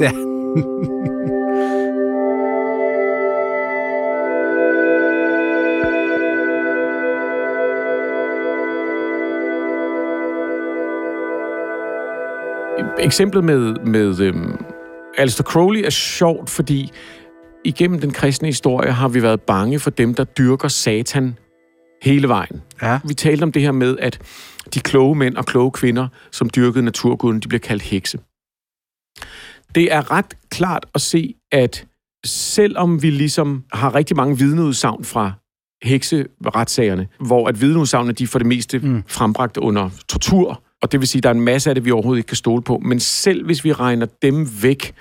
Ja. [LAUGHS] Eksemplet med, med øhm, Alistair Crowley er sjovt, fordi igennem den kristne historie har vi været bange for dem, der dyrker satan hele vejen. Ja. Vi talte om det her med, at de kloge mænd og kloge kvinder, som dyrkede naturguden, de bliver kaldt hekse. Det er ret klart at se, at selvom vi ligesom har rigtig mange vidneudsagn fra hekseretssagerne, hvor at vidneudsagnene de for det meste mm. frembragt under tortur, og det vil sige, at der er en masse af det, vi overhovedet ikke kan stole på, men selv hvis vi regner dem væk,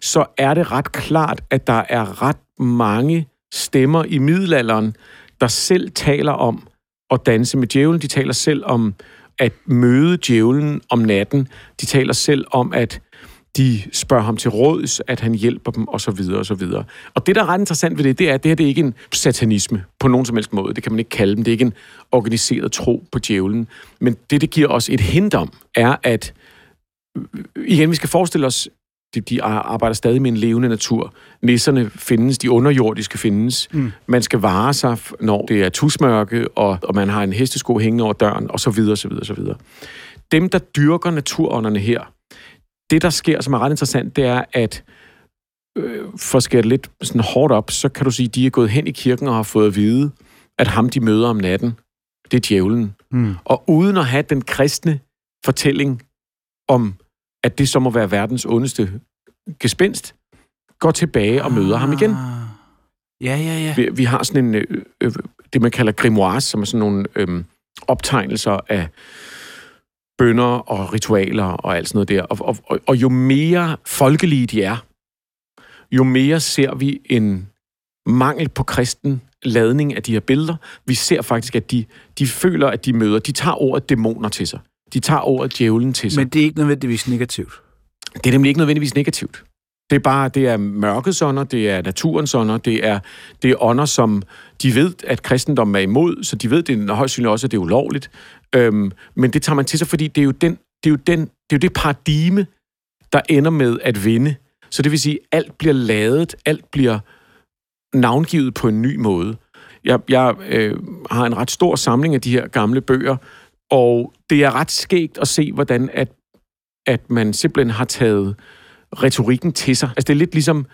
så er det ret klart, at der er ret mange stemmer i middelalderen, der selv taler om at danse med djævlen. De taler selv om at møde djævlen om natten. De taler selv om, at de spørger ham til råds, at han hjælper dem, og så videre, og så videre. Og det, der er ret interessant ved det, det er, at det her det er ikke en satanisme på nogen som helst måde. Det kan man ikke kalde dem. Det er ikke en organiseret tro på djævlen. Men det, det giver os et hint om, er, at øh, igen, vi skal forestille os de, de arbejder stadig med en levende natur. Nisserne findes, de underjordiske findes. Mm. Man skal vare sig, når det er tusmørke, og, og man har en hestesko hængende over døren, og så videre, så videre, så videre. Dem, der dyrker naturånderne her, det, der sker, som er ret interessant, det er, at øh, for at skære det lidt sådan hårdt op, så kan du sige, at de er gået hen i kirken og har fået at vide, at ham, de møder om natten, det er djævlen. Mm. Og uden at have den kristne fortælling om at det så må være verdens ondeste gespenst, går tilbage og møder ah. ham igen. Ah. Ja, ja, ja. Vi, vi har sådan en, øh, øh, det man kalder grimoires, som er sådan nogle øh, optegnelser af bønder og ritualer og alt sådan noget der. Og, og, og, og jo mere folkelige de er, jo mere ser vi en mangel på kristen ladning af de her billeder. Vi ser faktisk, at de, de føler, at de møder, de tager ordet dæmoner til sig. De tager ordet djævlen til sig. Men det er ikke nødvendigvis negativt. Det er nemlig ikke nødvendigvis negativt. Det er bare, det er mørkets ånder, det er naturens ånder, det er, det er ånder, som de ved, at kristendommen er imod, så de ved det højst synligt også, at det er ulovligt. Øhm, men det tager man til sig, fordi det er jo, den, det, er jo den, det er jo det paradigme, der ender med at vinde. Så det vil sige, at alt bliver lavet, alt bliver navngivet på en ny måde. Jeg, jeg øh, har en ret stor samling af de her gamle bøger, og det er ret skægt at se, hvordan at, at man simpelthen har taget retorikken til sig. Altså det er lidt ligesom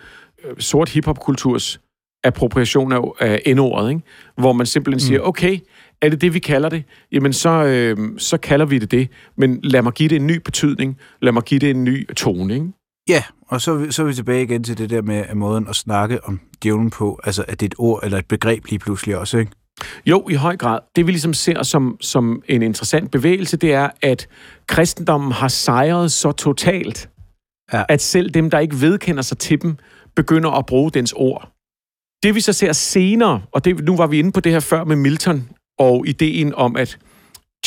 øh, sort hiphop-kulturs appropriation af, af N-ordet, ikke? hvor man simpelthen mm. siger, okay, er det det, vi kalder det? Jamen, så, øh, så kalder vi det det. Men lad mig give det en ny betydning. Lad mig give det en ny tone, ikke? Ja, og så, så er vi tilbage igen til det der med måden at snakke om djævlen på. Altså, at det er et ord eller et begreb lige pludselig også, ikke? Jo, i høj grad. Det vi ligesom ser som, som en interessant bevægelse, det er, at kristendommen har sejret så totalt, ja. at selv dem, der ikke vedkender sig til dem, begynder at bruge dens ord. Det vi så ser senere, og det, nu var vi inde på det her før med Milton, og ideen om, at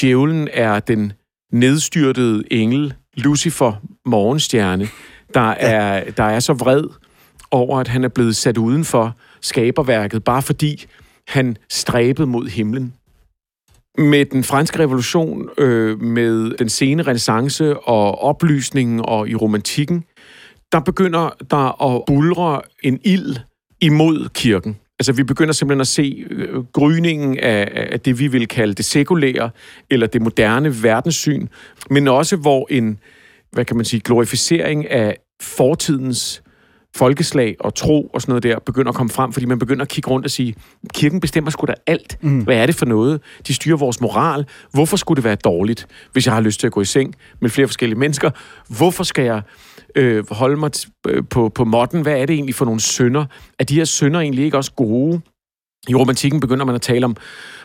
djævlen er den nedstyrtede engel, Lucifer, morgenstjerne, der er, der er så vred over, at han er blevet sat uden for skaberværket, bare fordi han stræbede mod himlen. Med den franske revolution, øh, med den sene renaissance og oplysningen og i romantikken, der begynder der at bulre en ild imod kirken. Altså, vi begynder simpelthen at se øh, gryningen af, af det, vi vil kalde det sekulære, eller det moderne verdenssyn, men også hvor en, hvad kan man sige, glorificering af fortidens folkeslag og tro og sådan noget der begynder at komme frem, fordi man begynder at kigge rundt og sige, kirken bestemmer sgu da alt. Mm. Hvad er det for noget? De styrer vores moral. Hvorfor skulle det være dårligt, hvis jeg har lyst til at gå i seng med flere forskellige mennesker? Hvorfor skal jeg øh, holde mig øh, på, på modden? Hvad er det egentlig for nogle sønder? Er de her sønder egentlig ikke også gode? I romantikken begynder man at tale om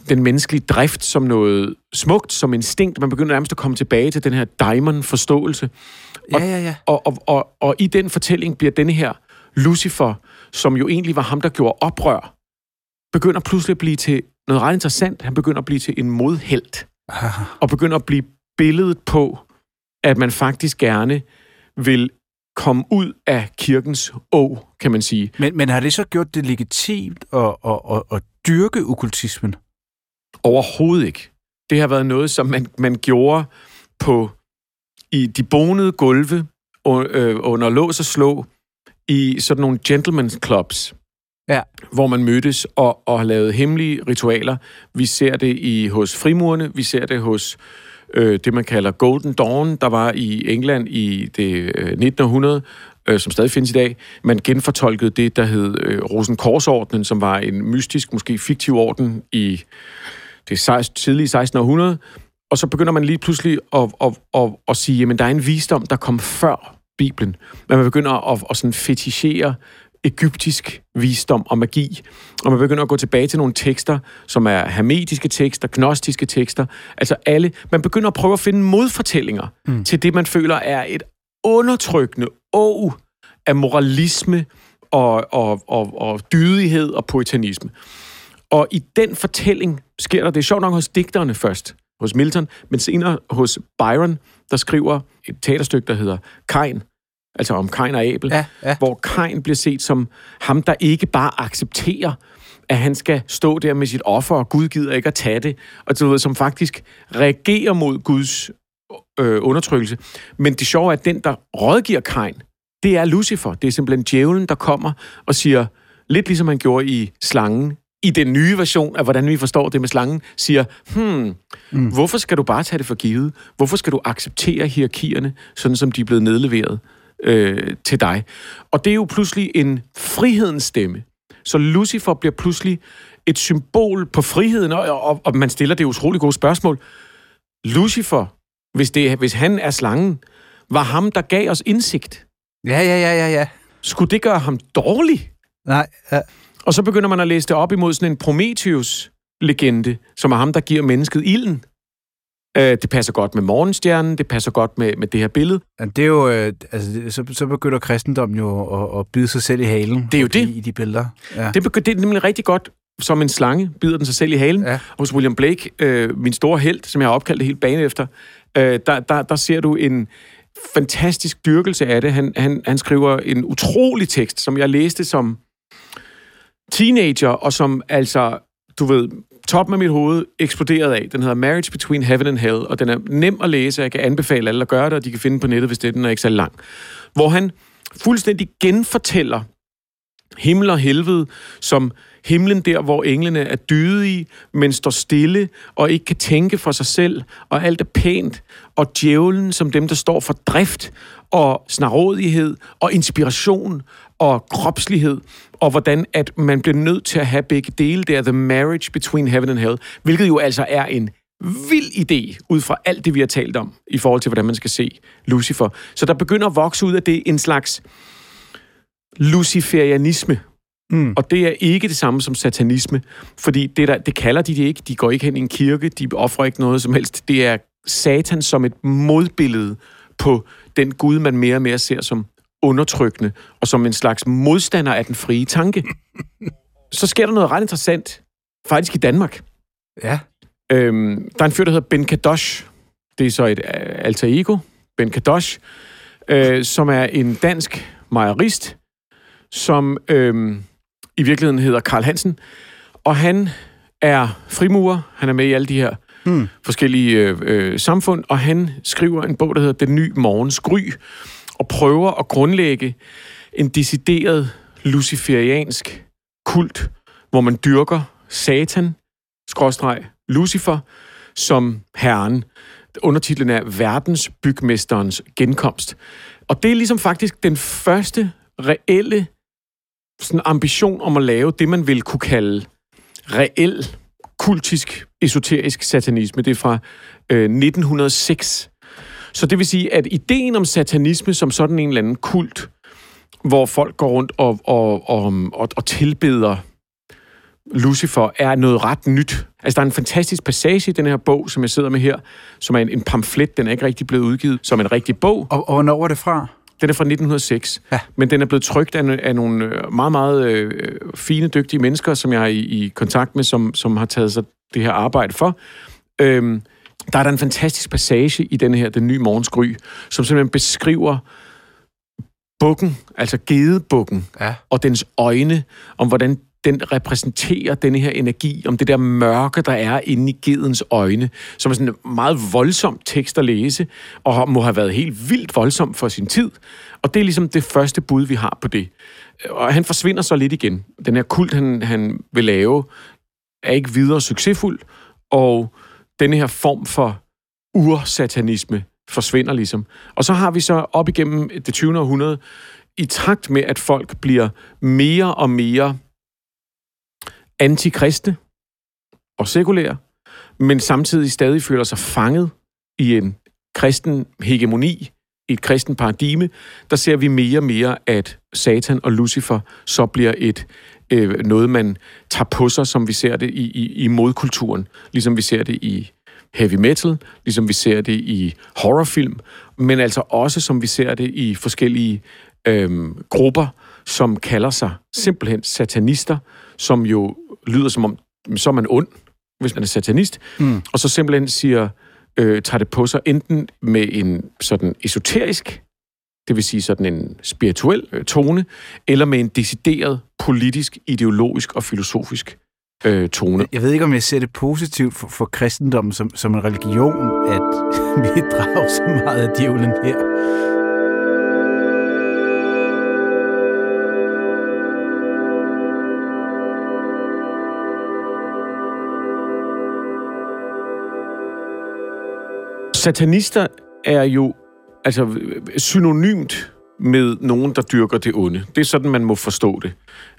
den menneskelige drift som noget smukt, som instinkt. Man begynder nærmest at komme tilbage til den her diamond-forståelse. Og, ja, ja, ja. Og, og, og, og i den fortælling bliver denne her Lucifer, som jo egentlig var ham, der gjorde oprør, begynder pludselig at blive til noget ret interessant. Han begynder at blive til en modhelt. Og begynder at blive billedet på, at man faktisk gerne vil komme ud af kirkens å, kan man sige. Men, men har det så gjort det legitimt at, at, at, at dyrke okkultismen? Overhovedet ikke. Det har været noget, som man, man gjorde på i de bonede gulve øh, under lås og slå i sådan nogle gentlemen's clubs, ja. hvor man mødtes og, og har lavet hemmelige ritualer. Vi ser det i hos frimurerne, vi ser det hos øh, det, man kalder Golden Dawn, der var i England i det øh, 1900, øh, som stadig findes i dag. Man genfortolkede det, der hed øh, Rosenkorsordenen, som var en mystisk, måske fiktiv orden i det 16, tidlige 16. århundrede. Og så begynder man lige pludselig at, at, at, at sige, at der er en visdom, der kom før Bibelen. Men man begynder at, at sådan fetichere egyptisk visdom og magi. Og man begynder at gå tilbage til nogle tekster, som er hermetiske tekster, gnostiske tekster. Altså alle. Man begynder at prøve at finde modfortællinger mm. til det, man føler er et undertrykkende å af moralisme og, og, og, og dydighed og poetanisme. Og i den fortælling sker der, det er sjovt nok hos digterne først, hos Milton, men senere hos Byron, der skriver et teaterstykke, der hedder Kain, altså om Kain og Abel, ja, ja. hvor Kain bliver set som ham, der ikke bare accepterer, at han skal stå der med sit offer, og Gud gider ikke at tage det, og du ved, som faktisk reagerer mod Guds øh, undertrykkelse. Men det sjove er, at den, der rådgiver Kain, det er Lucifer. Det er simpelthen djævlen, der kommer og siger, lidt ligesom han gjorde i slangen, i den nye version af, hvordan vi forstår det med slangen, siger, hmm, mm. hvorfor skal du bare tage det for givet? Hvorfor skal du acceptere hierarkierne, sådan som de er blevet nedleveret øh, til dig? Og det er jo pludselig en frihedens stemme. Så Lucifer bliver pludselig et symbol på friheden, og, og, og man stiller det utrolig gode spørgsmål. Lucifer, hvis, det, hvis han er slangen, var ham, der gav os indsigt. Ja, ja, ja, ja, ja. Skulle det gøre ham dårlig? Nej, ja. Og så begynder man at læse det op imod sådan en Prometheus-legende, som er ham, der giver mennesket ilden. Øh, det passer godt med morgenstjernen, det passer godt med, med det her billede. Ja, det er jo, øh, altså, så, så begynder kristendommen jo at, at bide sig selv i halen. Det er jo det. I, i de billeder. Ja. Det, begynder, det er nemlig rigtig godt som en slange, bider den sig selv i halen. Ja. Hos William Blake, øh, min store held, som jeg har opkaldt det helt bane efter, øh, der, der, der ser du en fantastisk dyrkelse af det. Han, han, han skriver en utrolig tekst, som jeg læste som teenager, og som altså, du ved, toppen af mit hoved eksploderede af. Den hedder Marriage Between Heaven and Hell, og den er nem at læse, jeg kan anbefale alle at gøre det, og de kan finde på nettet, hvis det er, den er ikke så lang. Hvor han fuldstændig genfortæller himmel og helvede som himlen der, hvor englene er dydige, men står stille og ikke kan tænke for sig selv, og alt er pænt, og djævlen som dem, der står for drift og snarådighed og inspiration og kropslighed, og hvordan at man bliver nødt til at have begge dele. Det er the marriage between heaven and hell, hvilket jo altså er en vild idé, ud fra alt det, vi har talt om, i forhold til, hvordan man skal se Lucifer. Så der begynder at vokse ud af det en slags luciferianisme, Mm. Og det er ikke det samme som satanisme, fordi det, der, det kalder de det ikke. De går ikke hen i en kirke, de offrer ikke noget som helst. Det er satan som et modbillede på den Gud, man mere og mere ser som undertrykkende, og som en slags modstander af den frie tanke. [LAUGHS] Så sker der noget ret interessant, faktisk i Danmark. Ja. Øhm, der er en fyr, der hedder Ben Kadosh. Det er så et uh, alter ego, Ben Kadosh, øh, som er en dansk mejerist, som øh, i virkeligheden hedder Karl Hansen. Og han er frimurer. Han er med i alle de her hmm. forskellige øh, øh, samfund, og han skriver en bog, der hedder Den nye morgens gry, og prøver at grundlægge en decideret luciferiansk kult, hvor man dyrker Satan, skråstreg Lucifer, som herren. Undertitlen er Verdensbygmesterens genkomst. Og det er ligesom faktisk den første reelle sådan ambition om at lave det, man vil kunne kalde reel kultisk, esoterisk satanisme. Det er fra øh, 1906. Så det vil sige, at ideen om satanisme som sådan en eller anden kult, hvor folk går rundt og, og, og, og, og tilbeder Lucifer, er noget ret nyt. Altså, der er en fantastisk passage i den her bog, som jeg sidder med her, som er en, en pamflet, den er ikke rigtig blevet udgivet som en rigtig bog. Og, og hvornår var det fra? Den er fra 1906, ja. men den er blevet trygt af, af nogle øh, meget, meget øh, fine, dygtige mennesker, som jeg er i, i kontakt med, som, som har taget sig det her arbejde for. Øhm, der er der en fantastisk passage i den her, Den nye morgensgry, som simpelthen beskriver bukken, altså gedebukken, ja. og dens øjne, om hvordan den repræsenterer denne her energi, om det der mørke, der er inde i gedens øjne, som er sådan en meget voldsom tekst at læse, og må have været helt vildt voldsom for sin tid. Og det er ligesom det første bud, vi har på det. Og han forsvinder så lidt igen. Den her kult, han, han vil lave, er ikke videre succesfuld, og denne her form for ursatanisme forsvinder ligesom. Og så har vi så op igennem det 20. århundrede, i takt med, at folk bliver mere og mere antikristne og sekulære, men samtidig stadig føler sig fanget i en kristen hegemoni, i et kristen paradigme, der ser vi mere og mere, at Satan og Lucifer så bliver et øh, noget, man tager på sig, som vi ser det i, i, i modkulturen, ligesom vi ser det i heavy metal, ligesom vi ser det i horrorfilm, men altså også som vi ser det i forskellige øh, grupper, som kalder sig simpelthen satanister, som jo lyder som om, så er man ond, hvis man er satanist, mm. og så simpelthen siger, øh, tager det på sig enten med en sådan esoterisk, det vil sige sådan en spirituel øh, tone, eller med en decideret politisk, ideologisk og filosofisk øh, tone. Jeg ved ikke, om jeg ser det positivt for, for kristendommen som, som en religion, at [LAUGHS] vi drager så meget af djævlen her. Satanister er jo altså synonymt med nogen, der dyrker det onde. Det er sådan, man må forstå det.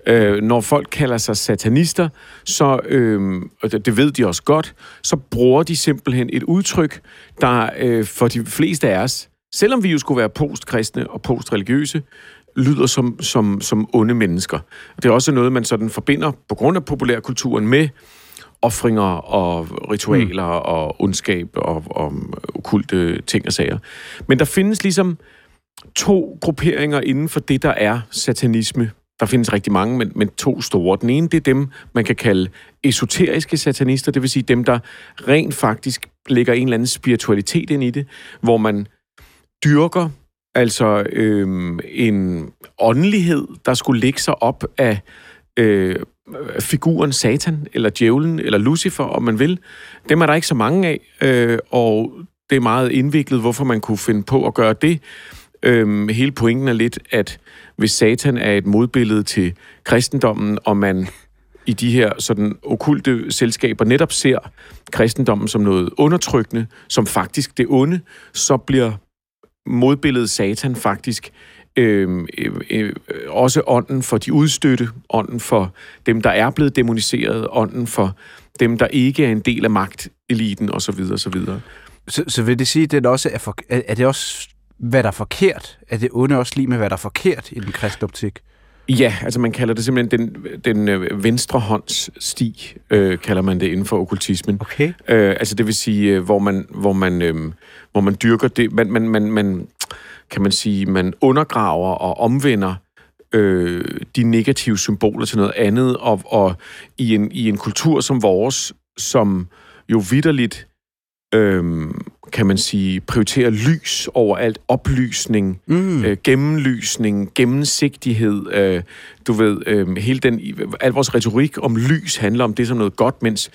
Øh, når folk kalder sig satanister, så, øh, og det ved de også godt, så bruger de simpelthen et udtryk, der øh, for de fleste af os, selvom vi jo skulle være postkristne og postreligiøse, lyder som, som, som onde mennesker. Det er også noget, man sådan forbinder på grund af populærkulturen med offringer og ritualer mm. og ondskab og, og okulte ting og sager. Men der findes ligesom to grupperinger inden for det, der er satanisme. Der findes rigtig mange, men, men to store. Den ene, det er dem, man kan kalde esoteriske satanister, det vil sige dem, der rent faktisk lægger en eller anden spiritualitet ind i det, hvor man dyrker altså øhm, en åndelighed, der skulle lægge sig op af øh, figuren Satan, eller djævlen, eller Lucifer, om man vil. Dem er der ikke så mange af, øh, og det er meget indviklet, hvorfor man kunne finde på at gøre det. Øh, hele pointen er lidt, at hvis Satan er et modbillede til kristendommen, og man i de her sådan okulte selskaber netop ser kristendommen som noget undertrykkende, som faktisk det onde, så bliver modbilledet Satan faktisk øh, øh, også ånden for de udstøtte, ånden for dem, der er blevet demoniseret, ånden for dem, der ikke er en del af magteliten osv. osv. Så, så vil det sige, at det også er, for, er det også, hvad der er forkert? Er det onde også lige med, hvad der er forkert i den kristne optik? Ja, altså man kalder det simpelthen den, den øh, venstre hånds sti, øh, kalder man det inden for okkultismen. Okay. Øh, altså det vil sige, øh, hvor man, hvor man, øh, hvor man dyrker det, man, man, man, man kan man sige, man undergraver og omvender øh, de negative symboler til noget andet, og, og i, en, i en kultur som vores, som jo vidderligt, øh, kan man sige, prioriterer lys over alt, oplysning, mm. øh, gennemlysning, gennemsigtighed, øh, du ved, øh, hele den, al vores retorik om lys handler om det som noget godt, mens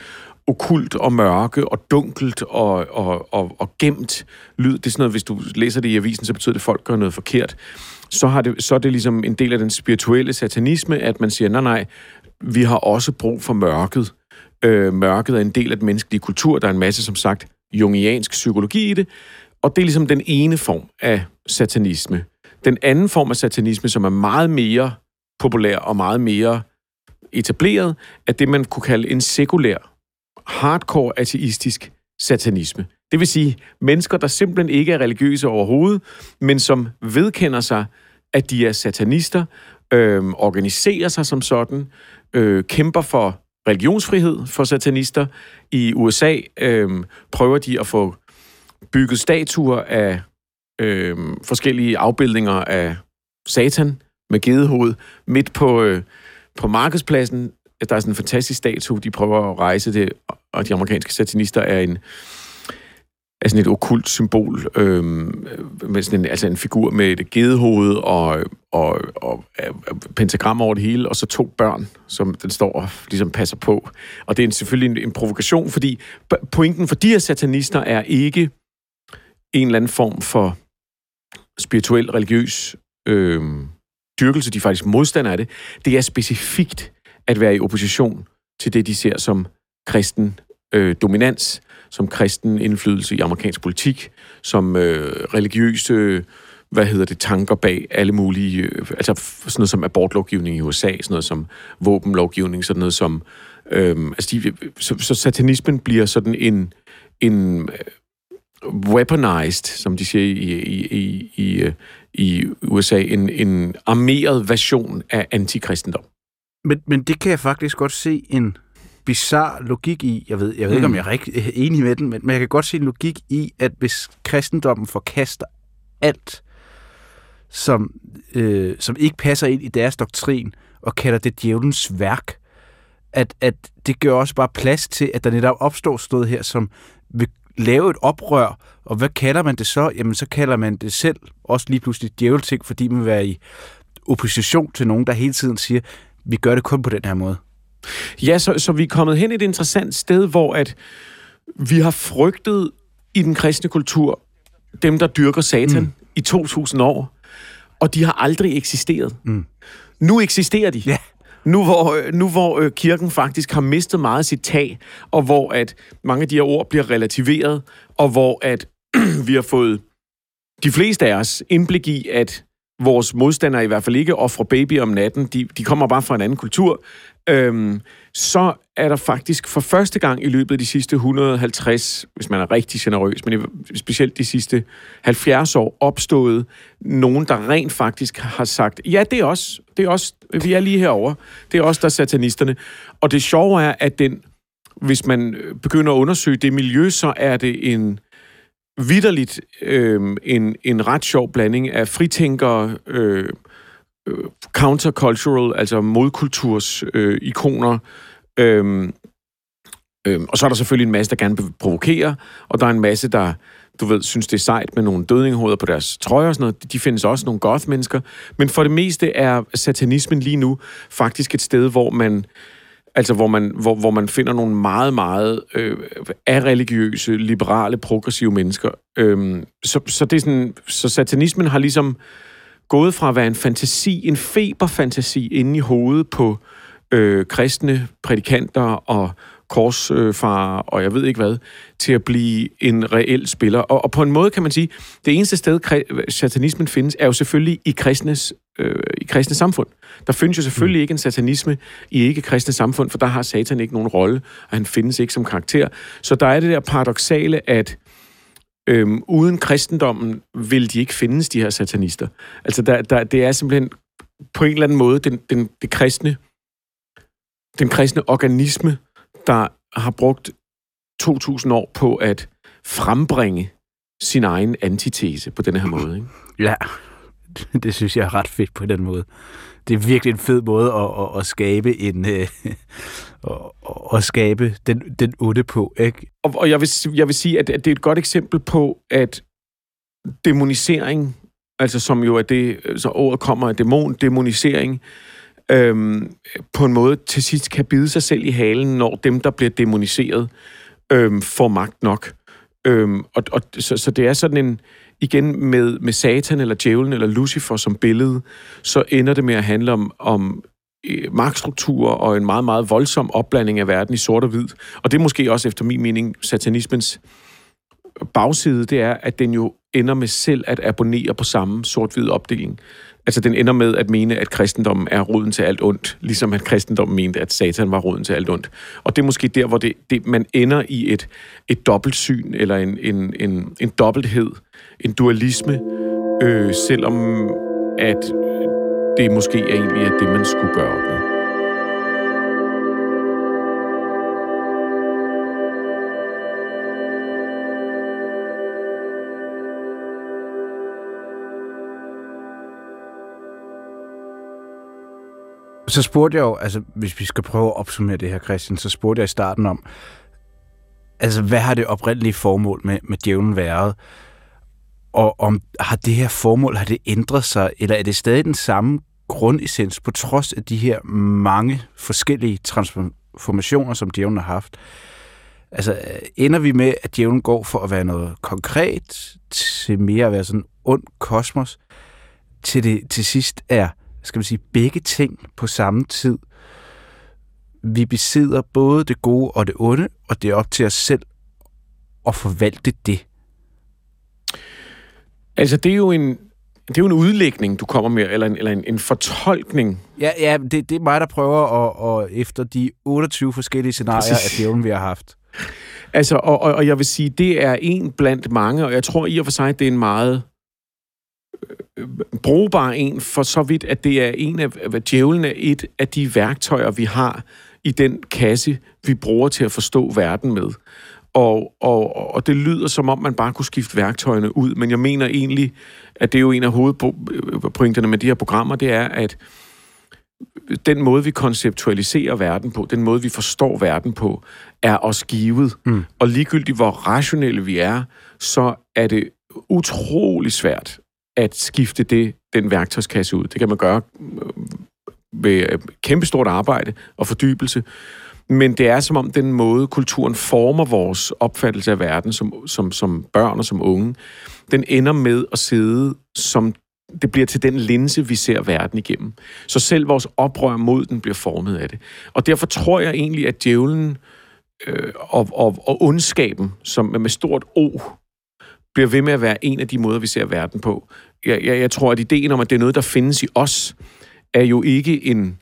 okult og mørke og dunkelt og, og, og, og gemt lyd. Det er sådan noget, hvis du læser det i avisen, så betyder det, at folk gør noget forkert. Så, har det, så er det ligesom en del af den spirituelle satanisme, at man siger, nej, nej, vi har også brug for mørket. Øh, mørket er en del af den menneskelige kultur. Der er en masse, som sagt, jungiansk psykologi i det. Og det er ligesom den ene form af satanisme. Den anden form af satanisme, som er meget mere populær og meget mere etableret, er det, man kunne kalde en sekulær, hardcore ateistisk satanisme. Det vil sige mennesker, der simpelthen ikke er religiøse overhovedet, men som vedkender sig, at de er satanister, øh, organiserer sig som sådan, øh, kæmper for religionsfrihed for satanister. I USA øh, prøver de at få bygget statuer af øh, forskellige afbildninger af Satan med gedehoved midt på, øh, på markedspladsen. Der er sådan en fantastisk statue, de prøver at rejse det, og de amerikanske satanister er en er sådan et okult symbol, øh, med sådan en, altså en figur med et gedehoved og, og, og, og pentagram over det hele, og så to børn, som den står og ligesom passer på. Og det er en, selvfølgelig en, en provokation, fordi pointen for de her satanister er ikke en eller anden form for spirituel, religiøs øh, dyrkelse, de er faktisk modstandere af det. Det er specifikt at være i opposition til det, de ser som kristen øh, dominans, som kristen indflydelse i amerikansk politik, som øh, religiøse hvad hedder det, tanker bag alle mulige, øh, altså sådan noget som abortlovgivning i USA, sådan noget som våbenlovgivning, sådan noget som, øh, altså de, så, så satanismen bliver sådan en, en øh, weaponized, som de siger i, i, i, i, øh, i USA, en, en armeret version af antikristendom. Men, men det kan jeg faktisk godt se en bizarre logik i. Jeg ved, jeg ved mm. ikke, om mm. jeg er rigtig enig med den, men, men jeg kan godt se en logik i, at hvis kristendommen forkaster alt, som, øh, som ikke passer ind i deres doktrin, og kalder det djævelens værk, at, at det gør også bare plads til, at der netop opstår stået her, som vil lave et oprør, og hvad kalder man det så? Jamen, så kalder man det selv også lige pludselig djævelting, fordi man vil være i opposition til nogen, der hele tiden siger, vi gør det kun på den her måde. Ja, så, så vi er kommet hen et interessant sted, hvor at vi har frygtet i den kristne kultur dem, der dyrker satan mm. i 2000 år, og de har aldrig eksisteret. Mm. Nu eksisterer de. Ja. Nu hvor, nu hvor øh, kirken faktisk har mistet meget af sit tag, og hvor at mange af de her ord bliver relativeret, og hvor at [CLEARS THROAT] vi har fået de fleste af os indblik i, at vores modstandere i hvert fald ikke offrer baby om natten. De, de kommer bare fra en anden kultur. Øhm, så er der faktisk for første gang i løbet af de sidste 150, hvis man er rigtig generøs, men specielt de sidste 70 år, opstået nogen, der rent faktisk har sagt, ja, det er os, det er os, vi er lige herover. Det er os, der er satanisterne. Og det sjove er, at den, hvis man begynder at undersøge det miljø, så er det en vidderligt øh, en, en ret sjov blanding af fritænkere, øh, øh, countercultural, altså modkulturs øh, ikoner, øh, øh, og så er der selvfølgelig en masse, der gerne vil provokere, og der er en masse, der du ved, synes, det er sejt med nogle dødningehoveder på deres trøjer og sådan noget. De findes også nogle goth-mennesker. Men for det meste er satanismen lige nu faktisk et sted, hvor man Altså, hvor man, hvor, hvor man finder nogle meget, meget øh, religiøse, liberale, progressive mennesker. Øhm, så, så, det er sådan, så satanismen har ligesom gået fra at være en fantasi, en feberfantasi inde i hovedet på øh, kristne prædikanter og korsfarer og jeg ved ikke hvad, til at blive en reel spiller. Og, og på en måde kan man sige, det eneste sted, satanismen findes, er jo selvfølgelig i kristnes, øh, i kristne samfund. Der findes jo selvfølgelig mm. ikke en satanisme i ikke-kristne samfund, for der har satan ikke nogen rolle, og han findes ikke som karakter. Så der er det der paradoxale, at øhm, uden kristendommen vil de ikke findes, de her satanister. Altså, der, der, det er simpelthen på en eller anden måde den, den, det kristne, den kristne organisme, der har brugt 2.000 år på at frembringe sin egen antitese på den her måde. Ikke? Ja, det synes jeg er ret fedt på den måde. Det er virkelig en fed måde at, at, at skabe en øh, at, at skabe den, den onde på. Ikke? Og, og jeg, vil, jeg vil sige, at det er et godt eksempel på, at demonisering, altså som jo er det, så ordet kommer af dæmon, demonisering, øhm, på en måde til sidst kan bide sig selv i halen, når dem, der bliver demoniseret, øhm, får magt nok. Øhm, og, og, så, så det er sådan en, igen med, med Satan eller djævlen eller Lucifer som billede, så ender det med at handle om, om øh, magtstrukturer og en meget, meget voldsom opblanding af verden i sort og hvid. Og det er måske også efter min mening satanismens bagside, det er, at den jo ender med selv at abonnere på samme sort-hvid opdeling. Altså, den ender med at mene, at kristendommen er roden til alt ondt, ligesom at kristendommen mente, at satan var roden til alt ondt. Og det er måske der, hvor det, det, man ender i et, et dobbeltsyn, eller en, en, en, en dobbelthed, en dualisme, øh, selvom at det måske er egentlig er det, man skulle gøre op med. Så spurgte jeg jo, altså hvis vi skal prøve at opsummere det her, Christian, så spurgte jeg i starten om, altså hvad har det oprindelige formål med, med djævlen været? Og om har det her formål, har det ændret sig, eller er det stadig den samme grundessens, på trods af de her mange forskellige transformationer, som djævlen har haft? Altså, ender vi med, at djævlen går for at være noget konkret, til mere at være sådan ond kosmos, til det til sidst er skal vi sige, begge ting på samme tid. Vi besidder både det gode og det onde, og det er op til os selv at forvalte det. Altså, det er jo en, det er jo en udlægning, du kommer med, eller en, eller en, en fortolkning. Ja, ja det, det er mig, der prøver at, at efter de 28 forskellige scenarier af djævlen, vi har haft. Altså, og, og, og jeg vil sige, det er en blandt mange, og jeg tror i og for sig, det er en meget brugbar en, for så vidt, at det er en af, at djævlen er et af de værktøjer, vi har i den kasse, vi bruger til at forstå verden med. Og, og, og det lyder som om, man bare kunne skifte værktøjerne ud, men jeg mener egentlig, at det er jo en af hovedpointerne med de her programmer, det er, at den måde, vi konceptualiserer verden på, den måde, vi forstår verden på, er os givet. Mm. Og ligegyldigt hvor rationelle vi er, så er det utrolig svært at skifte det, den værktøjskasse ud. Det kan man gøre øh, ved øh, kæmpestort arbejde og fordybelse, men det er som om den måde, kulturen former vores opfattelse af verden som, som, som børn og som unge, den ender med at sidde som det bliver til den linse, vi ser verden igennem. Så selv vores oprør mod den bliver formet af det. Og derfor tror jeg egentlig, at djævlen øh, og, og, og ondskaben, som med stort O, bliver ved med at være en af de måder, vi ser verden på jeg, jeg, jeg tror, at ideen om, at det er noget, der findes i os, er jo ikke en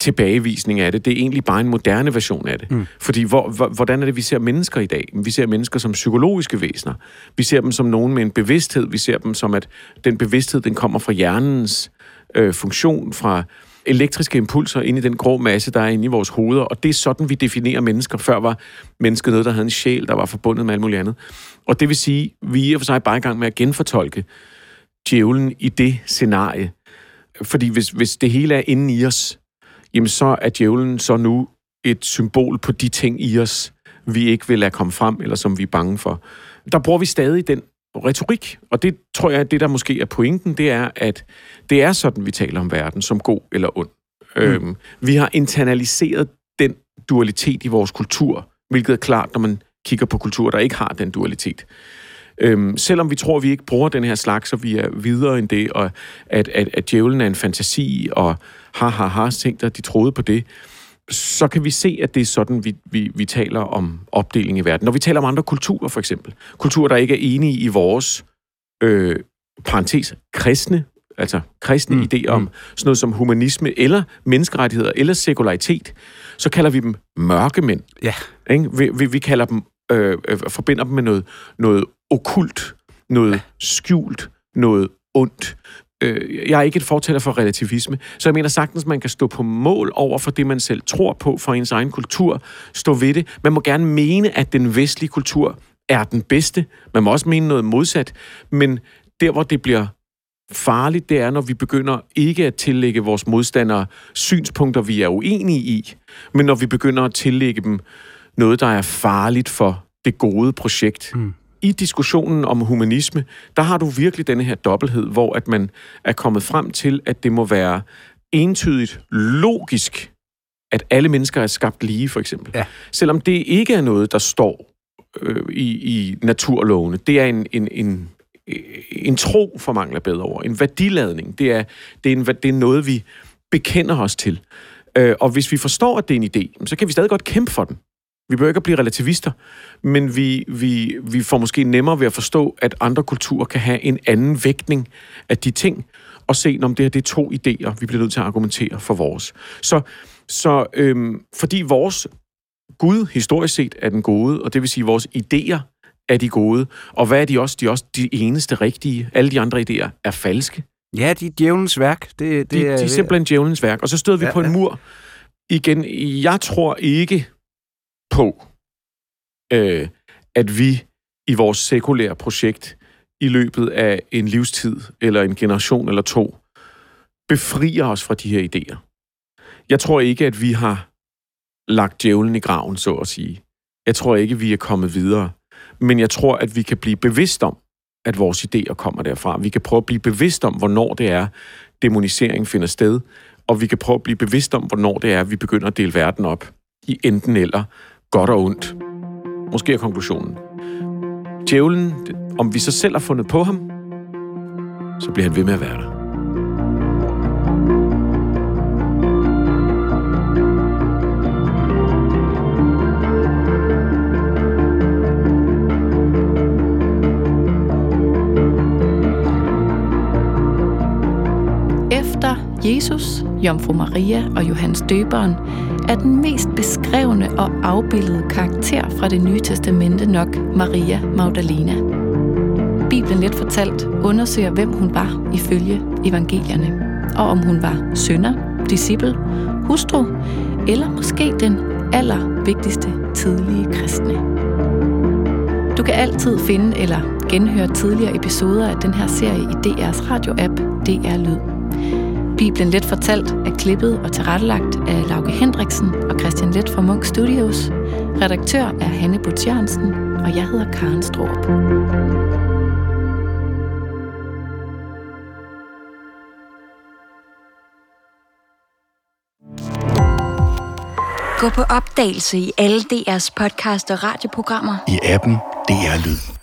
tilbagevisning af det. Det er egentlig bare en moderne version af det. Mm. Fordi hvor, hvor, hvordan er det, vi ser mennesker i dag? Vi ser mennesker som psykologiske væsener. Vi ser dem som nogen med en bevidsthed. Vi ser dem som, at den bevidsthed, den kommer fra hjernens øh, funktion, fra elektriske impulser ind i den grå masse, der er inde i vores hoveder. Og det er sådan, vi definerer mennesker. Før var mennesket noget, der havde en sjæl, der var forbundet med alt muligt andet. Og det vil sige, vi er for sig bare i gang med at genfortolke djævlen i det scenarie. Fordi hvis, hvis det hele er inde i os, jamen så er djævlen så nu et symbol på de ting i os, vi ikke vil lade komme frem, eller som vi er bange for. Der bruger vi stadig den retorik, og det tror jeg, at det der måske er pointen, det er, at det er sådan, vi taler om verden, som god eller ond. Mm. Øhm, vi har internaliseret den dualitet i vores kultur, hvilket er klart, når man kigger på kulturer, der ikke har den dualitet. Øhm, selvom vi tror, at vi ikke bruger den her slags, så vi er videre end det, og at, at, at djævlen er en fantasi, og har, har, har tænkt, at de troede på det, så kan vi se, at det er sådan, vi, vi, vi taler om opdeling i verden. Når vi taler om andre kulturer, for eksempel. Kulturer, der ikke er enige i vores, øh, parentes, kristne, altså kristne mm. idéer om mm. sådan noget som humanisme, eller menneskerettigheder, eller sekularitet, så kalder vi dem mørke mænd. Ja. Ikke? Vi, vi, vi kalder dem, øh, øh, forbinder dem med noget, noget okult, noget skjult, noget ondt. Øh, jeg er ikke et fortæller for relativisme, så jeg mener sagtens, man kan stå på mål over for det, man selv tror på, for ens egen kultur, stå ved det. Man må gerne mene, at den vestlige kultur er den bedste. Man må også mene noget modsat, men der, hvor det bliver farligt, det er, når vi begynder ikke at tillægge vores modstandere synspunkter, vi er uenige i, men når vi begynder at tillægge dem noget, der er farligt for det gode projekt. Mm i diskussionen om humanisme, der har du virkelig denne her dobbelthed, hvor at man er kommet frem til, at det må være entydigt logisk, at alle mennesker er skabt lige, for eksempel. Ja. Selvom det ikke er noget, der står øh, i, i naturlovene. Det er en, en, en, en tro, for mangler bedre ord. En værdiladning. Det er, det, er en, det er noget, vi bekender os til. Øh, og hvis vi forstår, at det er en idé, så kan vi stadig godt kæmpe for den. Vi behøver ikke at blive relativister, men vi, vi, vi får måske nemmere ved at forstå, at andre kulturer kan have en anden vægtning af de ting, og se, om det her det er to idéer, vi bliver nødt til at argumentere for vores. Så, så øhm, fordi vores Gud historisk set er den gode, og det vil sige, at vores idéer er de gode, og hvad er de også? De er også de eneste rigtige. Alle de andre idéer er falske. Ja, de er djævelens værk. Det, det de, er, de er simpelthen djævelens værk. Og så stod vi ja, på en ja. mur. Igen, jeg tror ikke på, øh, at vi i vores sekulære projekt i løbet af en livstid, eller en generation eller to, befrier os fra de her idéer. Jeg tror ikke, at vi har lagt djævlen i graven, så at sige. Jeg tror ikke, vi er kommet videre. Men jeg tror, at vi kan blive bevidst om, at vores idéer kommer derfra. Vi kan prøve at blive bevidst om, hvornår det er, demonisering finder sted, og vi kan prøve at blive bevidst om, hvornår det er, vi begynder at dele verden op i enten eller, godt og ondt. Måske er konklusionen. Djævlen, om vi så selv har fundet på ham, så bliver han ved med at være der. Jesus, Jomfru Maria og Johannes Døberen er den mest beskrevne og afbildede karakter fra det nye testamente nok Maria Magdalena. Bibelen let fortalt undersøger, hvem hun var ifølge evangelierne, og om hun var sønder, disciple, hustru eller måske den allervigtigste tidlige kristne. Du kan altid finde eller genhøre tidligere episoder af den her serie i DR's radio-app DR Lyd. Bibelen Let Fortalt er klippet og tilrettelagt af Lauke Hendriksen og Christian Let fra Munk Studios. Redaktør er Hanne Butz Jørgensen, og jeg hedder Karen Stroop. Gå på opdagelse i alle DR's podcast og radioprogrammer. I appen DR Lyd.